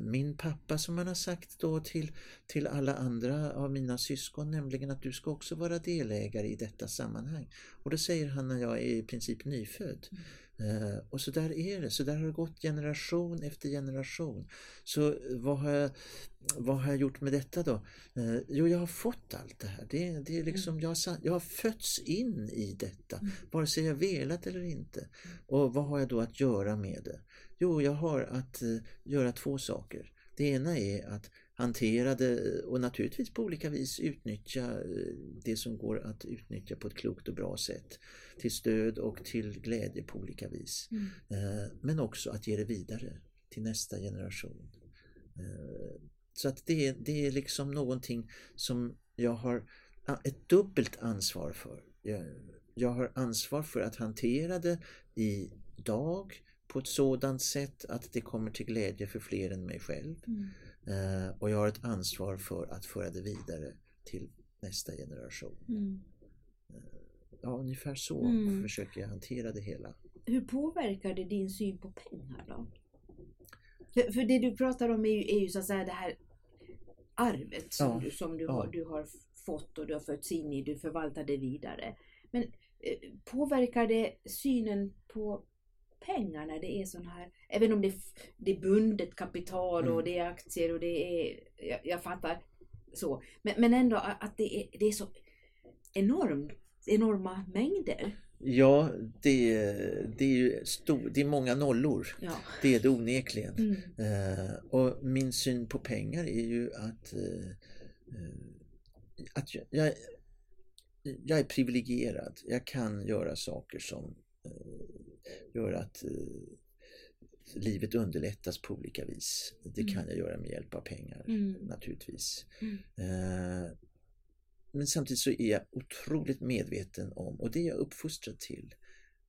min pappa som han har sagt då till, till alla andra av mina syskon, nämligen att du ska också vara delägare i detta sammanhang. Och det säger han när jag är i princip nyfödd. Mm. Uh, och så där är det, så där har det gått generation efter generation. Så vad har jag, vad har jag gjort med detta då? Uh, jo, jag har fått allt det här. Det, det är liksom, mm. jag, har, jag har fötts in i detta, mm. vare sig jag velat eller inte. Mm. Och vad har jag då att göra med det? Jo, jag har att göra två saker. Det ena är att hantera det och naturligtvis på olika vis utnyttja eh, det som går att utnyttja på ett klokt och bra sätt. Till stöd och till glädje på olika vis. Mm. Eh, men också att ge det vidare till nästa generation. Eh, så att det, det är liksom någonting som jag har ett dubbelt ansvar för. Jag, jag har ansvar för att hantera det idag på ett sådant sätt att det kommer till glädje för fler än mig själv. Mm. Eh, och jag har ett ansvar för att föra det vidare till nästa generation. Mm. Eh, ja, ungefär så mm. försöker jag hantera det hela. Hur påverkar det din syn på pengar då? För, för det du pratar om är ju, är ju så att säga det här arvet som, ja. du, som du, ja. har, du har fått och du har fötts in i, du förvaltar det vidare. Men eh, påverkar det synen på pengar när det är sån här, även om det, det är bundet kapital och mm. det är aktier och det är, jag, jag fattar så, men, men ändå att det är, det är så enormt, enorma mängder. Ja, det, det är ju stor, det är många nollor. Ja. Det är det onekligen. Mm. Uh, och min syn på pengar är ju att, uh, att jag, jag, jag är privilegierad. Jag kan göra saker som gör att eh, livet underlättas på olika vis. Det mm. kan jag göra med hjälp av pengar mm. naturligtvis. Mm. Eh, men samtidigt så är jag otroligt medveten om, och det är jag uppfostrad till,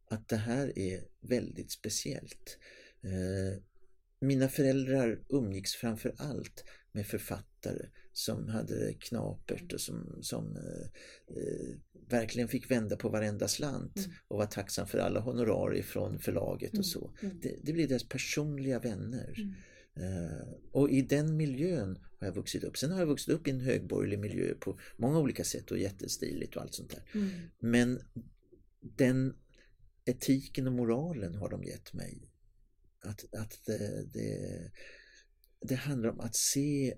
att det här är väldigt speciellt. Eh, mina föräldrar umgicks framför allt med författare som hade knapert och som, som eh, eh, verkligen fick vända på varenda slant mm. och var tacksam för alla honorar från förlaget mm. och så. Mm. Det, det blir deras personliga vänner. Mm. Uh, och i den miljön har jag vuxit upp. Sen har jag vuxit upp i en högborgerlig miljö på många olika sätt och jättestiligt och allt sånt där. Mm. Men den etiken och moralen har de gett mig. Att, att det, det, det handlar om att se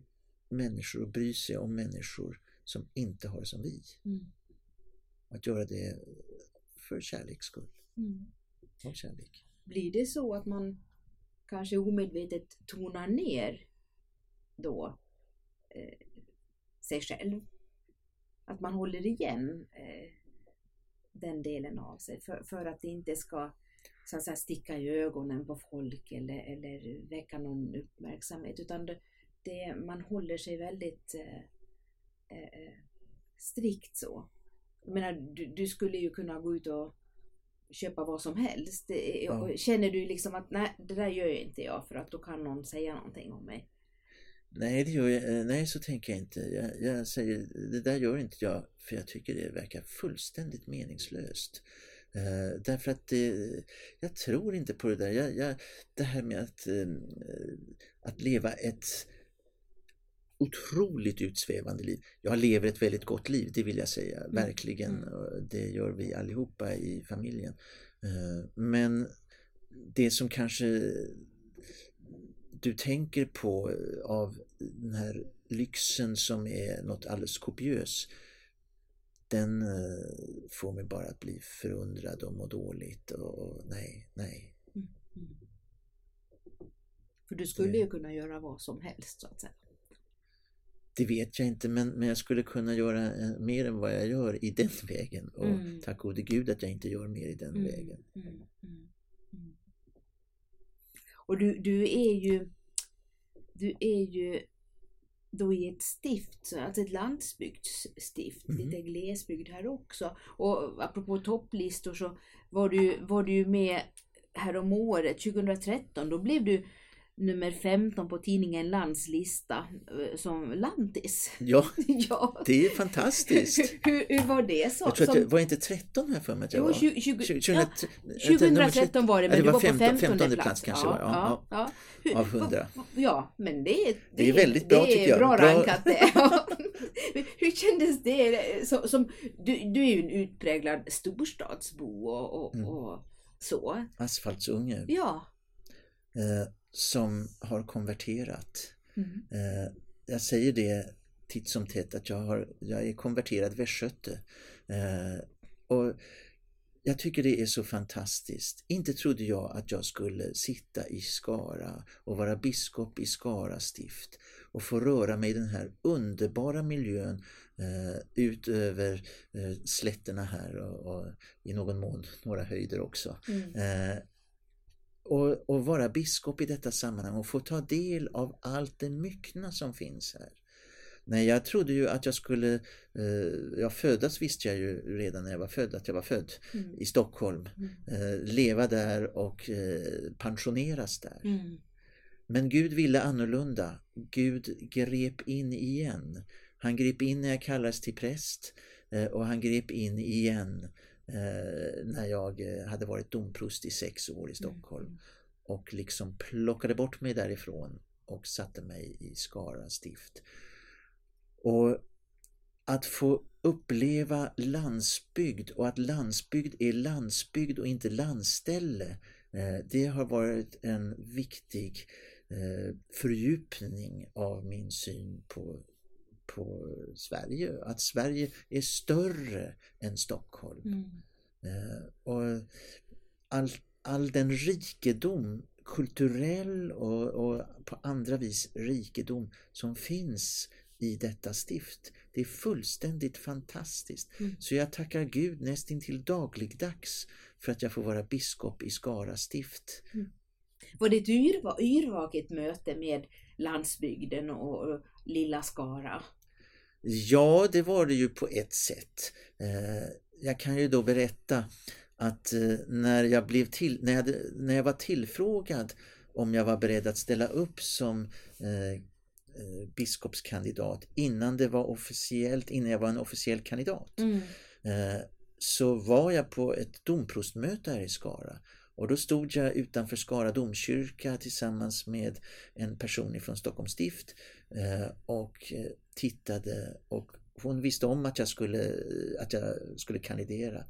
människor och bry sig om människor som inte har som vi. Mm. Att göra det för kärleks skull. Mm. Av kärlek. Blir det så att man kanske omedvetet tonar ner då eh, sig själv? Att man håller igen eh, den delen av sig för, för att det inte ska så att säga, sticka i ögonen på folk eller, eller väcka någon uppmärksamhet utan det, det man håller sig väldigt eh, eh, strikt så. Jag menar, du, du, skulle ju kunna gå ut och köpa vad som helst. Ja. Känner du liksom att nej, det där gör inte jag för att då kan någon säga någonting om mig? Nej, det gör jag, eh, nej så tänker jag inte. Jag, jag, säger, det där gör inte jag för jag tycker det verkar fullständigt meningslöst. Uh, därför att det, jag tror inte på det där. Jag, jag, det här med att, uh, att leva ett otroligt utsvävande liv. Jag lever ett väldigt gott liv, det vill jag säga, mm. verkligen. Mm. Det gör vi allihopa i familjen. Uh, men det som kanske du tänker på av den här lyxen som är något alldeles kopiös den eh, får mig bara att bli förundrad och må dåligt och nej, nej. Mm. För du skulle ju kunna göra vad som helst så att säga. Det vet jag inte men, men jag skulle kunna göra eh, mer än vad jag gör i den vägen och mm. tack gode gud att jag inte gör mer i den mm. vägen. Mm. Mm. Och du, du är ju du är ju då i ett stift, alltså ett landsbygdsstift, mm. lite glesbygd här också. Och apropå topplistor så var du, var du med härom året, 2013, då blev du nummer 15 på tidningen Lands lista eh, som lantis. Ja, ja. det är fantastiskt. hur, hur, var det? Så, jag tror att det var inte 13 här för mig att jag var? 20, 20, 20, ja, 2013 var det, men du var, 15, på 15, 15 plats. plats kanske ja, var, ja, ja, ja. Av 100. Ja, men det, det, det är väldigt bra tycker jag. Bra, bra rankat det. hur kändes det? Så, som, du, du är ju en utpräglad storstadsbo och, och, mm. och så. Asfaltsunge. Ja. Uh, som har konverterat. Mm. Eh, jag säger det titt som tätt att jag, har, jag är konverterad västgöte. Eh, och jag tycker det är så fantastiskt. Inte trodde jag att jag skulle sitta i Skara och vara biskop i Skara stift och få röra mig i den här underbara miljön eh, ut över eh, slätterna här och, och, i någon mån några höjder också. Mm. Eh, och, och vara biskop i detta sammanhang och få ta del av allt det myckna som finns här. Nej, jag trodde ju att jag skulle, eh, jag föddes visste jag ju redan när jag var född att jag var född mm. i Stockholm. Mm. Eh, leva där och eh, pensioneras där. Mm. Men Gud ville annorlunda. Gud grep in igen. Han grep in när jag kallades till präst eh, och han grep in igen eh, när jag eh, hade varit domprost i sex år i Stockholm. Mm. Och liksom plockade bort mig därifrån och satte mig i Skara stift. Och att få uppleva landsbygd och att landsbygd är landsbygd och inte landställe eh, det har varit en viktig eh, fördjupning av min syn på på Sverige, att Sverige är större än Stockholm. Mm. Eh, och all, all den rikedom, kulturell och, och, på andra vis rikedom som finns i detta stift. Det är fullständigt fantastiskt. Mm. Så jag tackar Gud nästintill dagligdags för att jag får vara biskop i Skara stift. Mm. Var det ett yrvaket möte med landsbygden och lilla Skara? Ja, det var det ju på ett sätt. Eh, jag kan ju då berätta att eh, när jag, blev till, när jag, när jag var tillfrågad om jag var beredd att ställa upp som eh, biskopskandidat innan det var officiellt, innan jag var en officiell kandidat. Mm. så var jag på ett domprostmöte här i Skara och då stod jag utanför Skara domkyrka tillsammans med en person ifrån Stockholms stift och tittade och hon visste om att jag skulle, att jag skulle kandidera.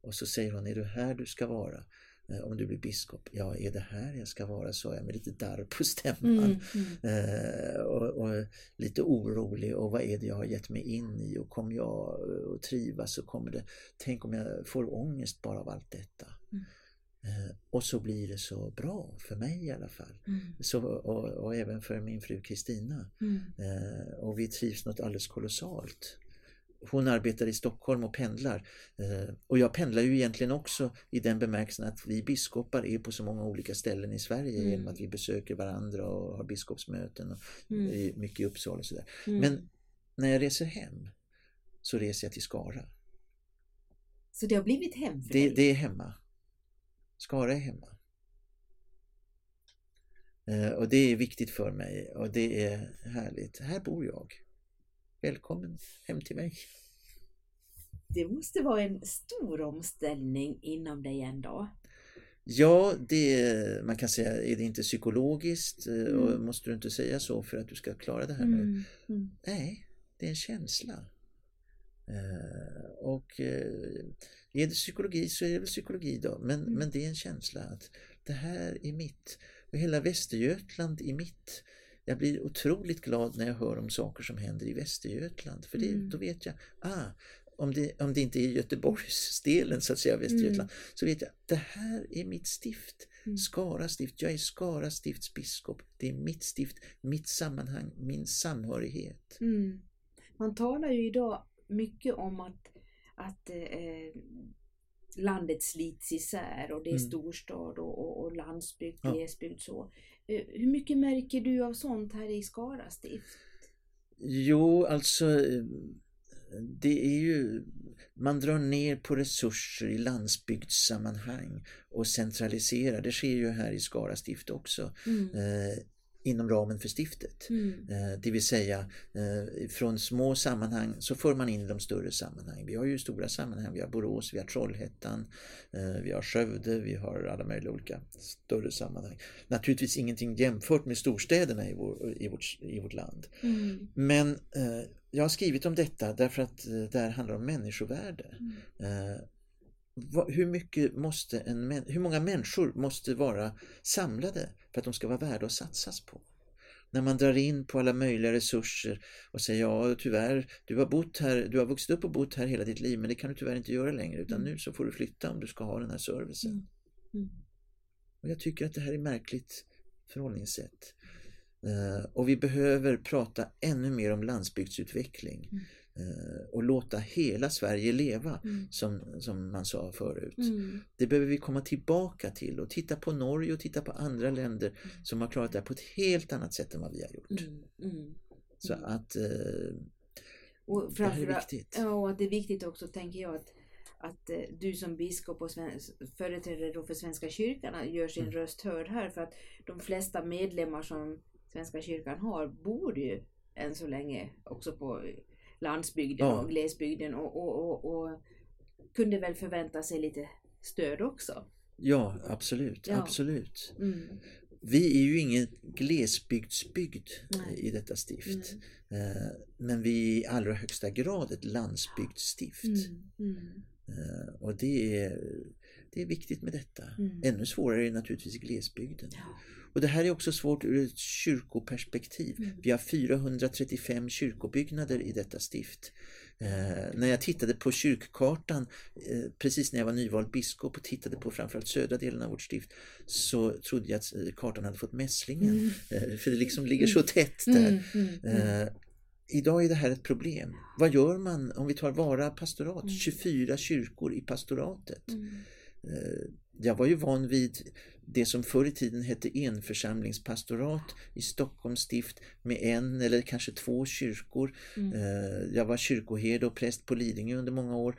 Och så säger hon, är du här du ska vara? eh, om du blir biskop. Ja, är det här jag ska vara, sa jag med lite darr på stämman. Mm, mm. Eh, och, och, lite orolig och vad är det jag har gett mig in i och kommer jag att trivas så kommer det, tänk om jag får ångest bara av allt detta. Mm. Eh, och så blir det så bra, för mig i alla fall. Mm. Så, och, och, även för min fru Kristina. Mm. Eh, och vi trivs något alldeles kolossalt. Hon arbetar i Stockholm och pendlar. Eh, och jag pendlar ju egentligen också i den bemärkelsen att vi biskopar är på så många olika ställen i Sverige mm. genom att vi besöker varandra och har biskopsmöten och mm. mycket i Uppsala och sådär. Mm. Men när jag reser hem så reser jag till Skara. Så det har blivit hem för det, dig? Det är hemma. Skara är hemma. Eh, och det är viktigt för mig och det är härligt. Här bor jag. Välkommen hem till mig. Det måste vara en stor omställning inom dig ändå. Ja, det, man kan säga, är det inte psykologiskt eh, mm. och måste du inte säga så för att du ska klara det här nu? Mm. Mm. Nej, det är en känsla. Uh, och är det psykologi så är det väl psykologi då, men, mm. men det är en känsla att det här är mitt. Och hela Västergötland är mitt. Jag blir otroligt glad när jag hör om saker som händer i Västergötland, för det, mm. då vet jag, ah, om det, om det inte är Göteborgsdelen så att säga, Västergötland, mm. så vet jag, det här är mitt stift. Mm. Skara stift, jag är Skara stifts biskop. Det är mitt stift, mitt sammanhang, min samhörighet. Mm. Man talar ju idag mycket om att att eh, landet slits isär och det är mm. storstad och, och, och landsbygd, ja. glesbygd så. Eh, hur mycket märker du av sånt här i Skara stift? Jo, alltså det är ju, man drar ner på resurser i landsbygdssammanhang och centraliserar. Det sker ju här i Skara stift också. Mm. Inom ramen för stiftet. Mm. Eh, det vill säga eh, från små sammanhang så för man in de större sammanhang. Vi har ju stora sammanhang, vi har Borås, vi har Trollhättan, eh, vi har Skövde, vi har alla möjliga olika större sammanhang. Naturligtvis ingenting jämfört med storstäderna i, vår, i, vårt, i vårt land. Mm. Men jag har skrivit om detta därför att det här handlar om människovärde. Mm hur, mycket måste en, hur många människor måste vara samlade för att de ska vara värda att satsas på? När man drar in på alla möjliga resurser och säger ja tyvärr, du har bott här, du har vuxit upp och bott här hela ditt liv men det kan du tyvärr inte göra längre utan mm. nu så får du flytta om du ska ha den här servicen. Mm. Mm. Och jag tycker att det här är märkligt förhållningssätt. Uh, och vi behöver prata ännu mer om landsbygdsutveckling. Mm. Eh, och låta hela Sverige leva mm. som, som man sa förut. Mm. Det behöver vi komma tillbaka till och titta på Norge och titta på andra länder mm. som har klarat det på ett helt annat sätt än vad vi har gjort. Mm. Mm. Så mm. att eh, och det här är viktigt. Ja, och att det är viktigt också tänker jag att att eh, du som biskop och företrädare för Svenska kyrkan gör sin röst hörd här för att de flesta medlemmar som Svenska kyrkan har bor ju än så länge också på landsbygden ja. och glesbygden och, och, och, och, kunde väl förvänta sig lite stöd också. Ja, absolut. Ja. absolut. Mm. Vi är ju ingen glesbygdsbygd Nej. i detta stift. Mm. Men vi är i allra högsta grad ett landsbygdsstift. Mm. Mm. Eh, och det är, det är viktigt med detta. Mm. Ännu svårare är naturligtvis i glesbygden. Ja. Och det här är också svårt ur ett kyrkoperspektiv. Mm. Vi har 435 kyrkobyggnader i detta stift. Eh, när jag tittade på kyrkkartan eh, precis när jag var nyvald biskop och tittade på framförallt södra delen av vårt stift så trodde jag att eh, kartan hade fått mässlingen. Mm. Eh, för det liksom ligger så tätt där. Mm, mm, mm. Eh, idag är det här ett problem. Vad gör man om vi tar Vara pastorat? 24 kyrkor i pastoratet. Jag var ju van vid det som förr i tiden hette enförsamlingspastorat i Stockholms stift med en eller kanske två kyrkor. Mm. Eh, jag var kyrkoherde och präst på Lidingö under många år.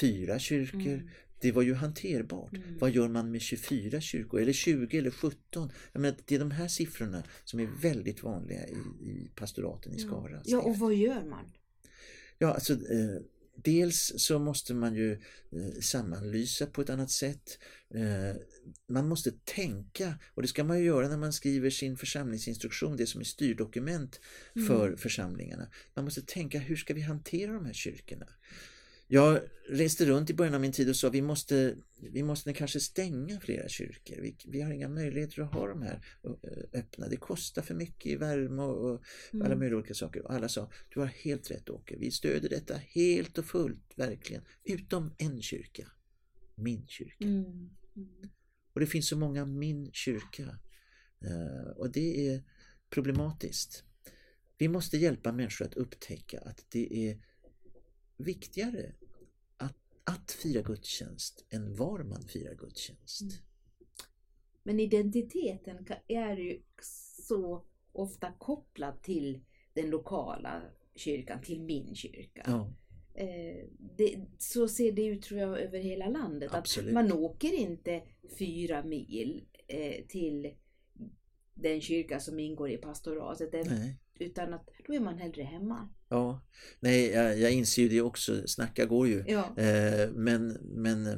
Fyra kyrkor. Mm. Det var ju hanterbart. Mm. Vad gör man med 24 kyrkor? Eller 20 eller 17? Jag menar, det är de här siffrorna som är väldigt vanliga i, i pastoraten i Skara. Ja, och vad gör man? Ja, alltså eh, Dels så måste man ju eh, sammanlysa på ett annat sätt. Eh, man måste tänka, och det ska man ju göra när man skriver sin församlingsinstruktion, det som är styrdokument för mm. församlingarna. Man måste tänka, hur ska vi hantera de här kyrkorna? Jag reste runt i början av min tid och sa vi måste, vi måste kanske stänga flera kyrkor. Vi, vi har inga möjligheter att ha de här eh, öppna. Det kostar för mycket i värme och, och mm. alla möjliga olika saker. Och alla sa, du har helt rätt Åke, vi stöder detta helt och fullt, verkligen. Utom en kyrka, min kyrka. Mm. Och det finns så många min kyrka. Uh, och det är problematiskt. Vi måste hjälpa människor att upptäcka att det är viktigare att, att fira gudstjänst än var man firar gudstjänst. Mm. Men identiteten är ju så ofta kopplad till den lokala kyrkan, till min kyrka. Ja. Eh, det, så ser det ut tror jag över hela landet. Absolut. Att man åker inte fyra mil eh, till den kyrka som ingår i pastoratet. Nej. Utan att då är man hellre hemma. Ja, nej jag, jag inser ju det också, snacka går ju. Ja. Eh, men, men eh,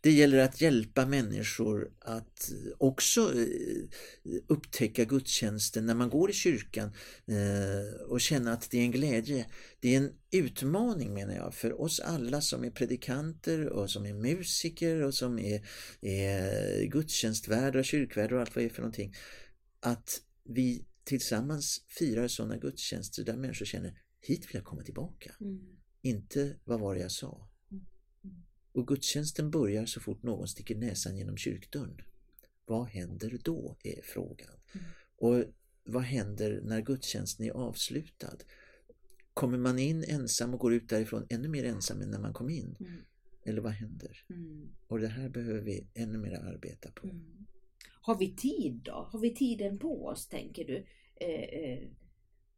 det gäller att hjälpa människor att också eh, upptäcka gudstjänsten när man går i kyrkan eh, och känna att det är en glädje. Det är en utmaning menar jag för oss alla som är predikanter och som är musiker och som är, är gudstjänstvärdar, kyrkvärdar och allt vad det är för någonting. Att vi tillsammans firar sådana gudstjänster där människor känner hit vill jag komma tillbaka. Mm. Inte vad var det jag sa. Mm. mm. Och gudstjänsten börjar så fort någon sticker näsan genom kyrkdörren. Vad händer då är frågan. Mm. Och vad händer när gudstjänsten är avslutad? Kommer man in ensam och går ut därifrån ännu mer ensam än när man kom in? Mm. Eller vad händer? Mm. Och det här behöver vi ännu mer arbeta på. Har vi tid då? Har vi tiden på oss tänker du? Eh, eh,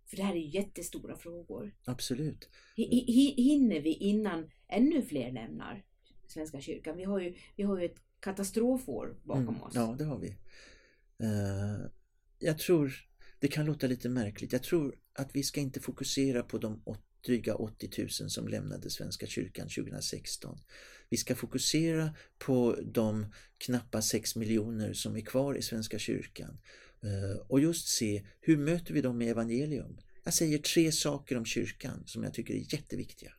för det här är jättestora frågor. Absolut. Hinner vi innan ännu fler lämnar Svenska kyrkan? Vi har ju, vi har ju ett katastrofår bakom mm, oss. Ja, det har vi. Uh, jag tror, det kan låta lite märkligt, jag tror att vi ska inte fokusera på de dryga 80 000 som lämnade Svenska kyrkan 2016. Vi ska fokusera på de knappa 6 miljoner som är kvar i Svenska kyrkan och just se hur möter vi dem med evangelium. Jag säger tre saker om kyrkan som jag tycker är jätteviktiga.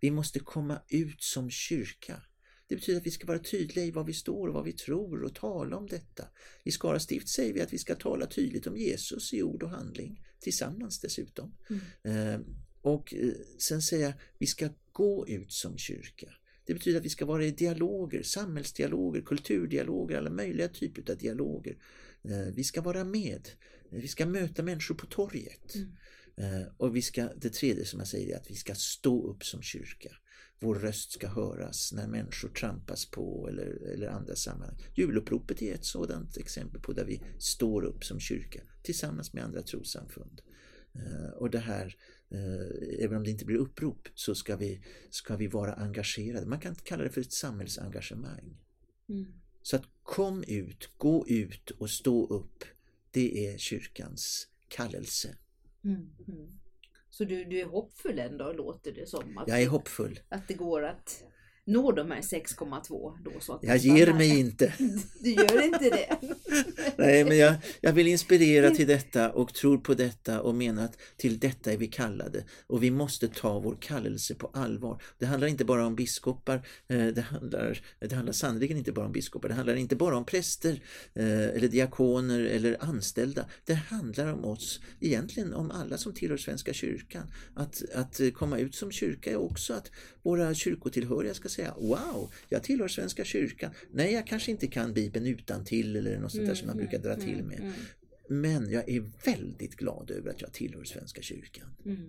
Vi måste komma ut som kyrka. Det betyder att vi ska vara tydliga i vad vi står och vad vi tror och tala om detta. I Skara stift säger vi att vi ska tala tydligt om Jesus i ord och handling, tillsammans dessutom. Mm. Eh, och eh, sen säger jag, vi ska gå ut som kyrka. Det betyder att vi ska vara i dialoger, samhällsdialoger, kulturdialoger, alla möjliga typer av dialoger. Eh, vi ska vara med. Vi ska möta människor på torget. Mm. Eh, och vi ska, det tredje som jag säger är att vi ska stå upp som kyrka. Vår röst ska höras när människor trampas på eller, eller andra sammanhang. Juluppropet är ett sådant exempel på där vi står upp som kyrka tillsammans med andra trossamfund. Och det här Eh, även om det inte blir upprop så ska vi, ska vi vara engagerade. Man kan kalla det för ett samhällsengagemang. Mm. Så att kom ut, gå ut och stå upp. Det är kyrkans kallelse. Mm. Mm. Så du, du är hoppfull ändå låter det som? Att Jag är hoppfull. Att det går att nå de här 6,2 då så att Jag ger mig inte. Du gör inte det? Nej, men jag, jag vill inspirera till detta och tror på detta och menar att till detta är vi kallade och vi måste ta vår kallelse på allvar. Det handlar inte bara om biskopar, eh, det handlar, det handlar sannerligen inte bara om biskopar, det handlar inte bara om präster eh, eller diakoner eller anställda. Det handlar om oss, egentligen om alla som tillhör Svenska kyrkan. Att, att komma ut som kyrka är också att våra kyrkotillhöriga ska säga Wow, jag tillhör Svenska kyrkan. Nej, jag kanske inte kan Bibeln utan till eller något sånt där mm, som man brukar dra mm, till med. Mm. Men jag är väldigt glad över att jag tillhör Svenska kyrkan. Mm.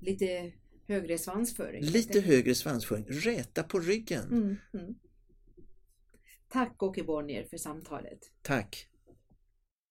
Lite högre svansföring? Lite högre svansföring. Räta på ryggen. Mm, Tack Åke Bonnier för samtalet. Tack.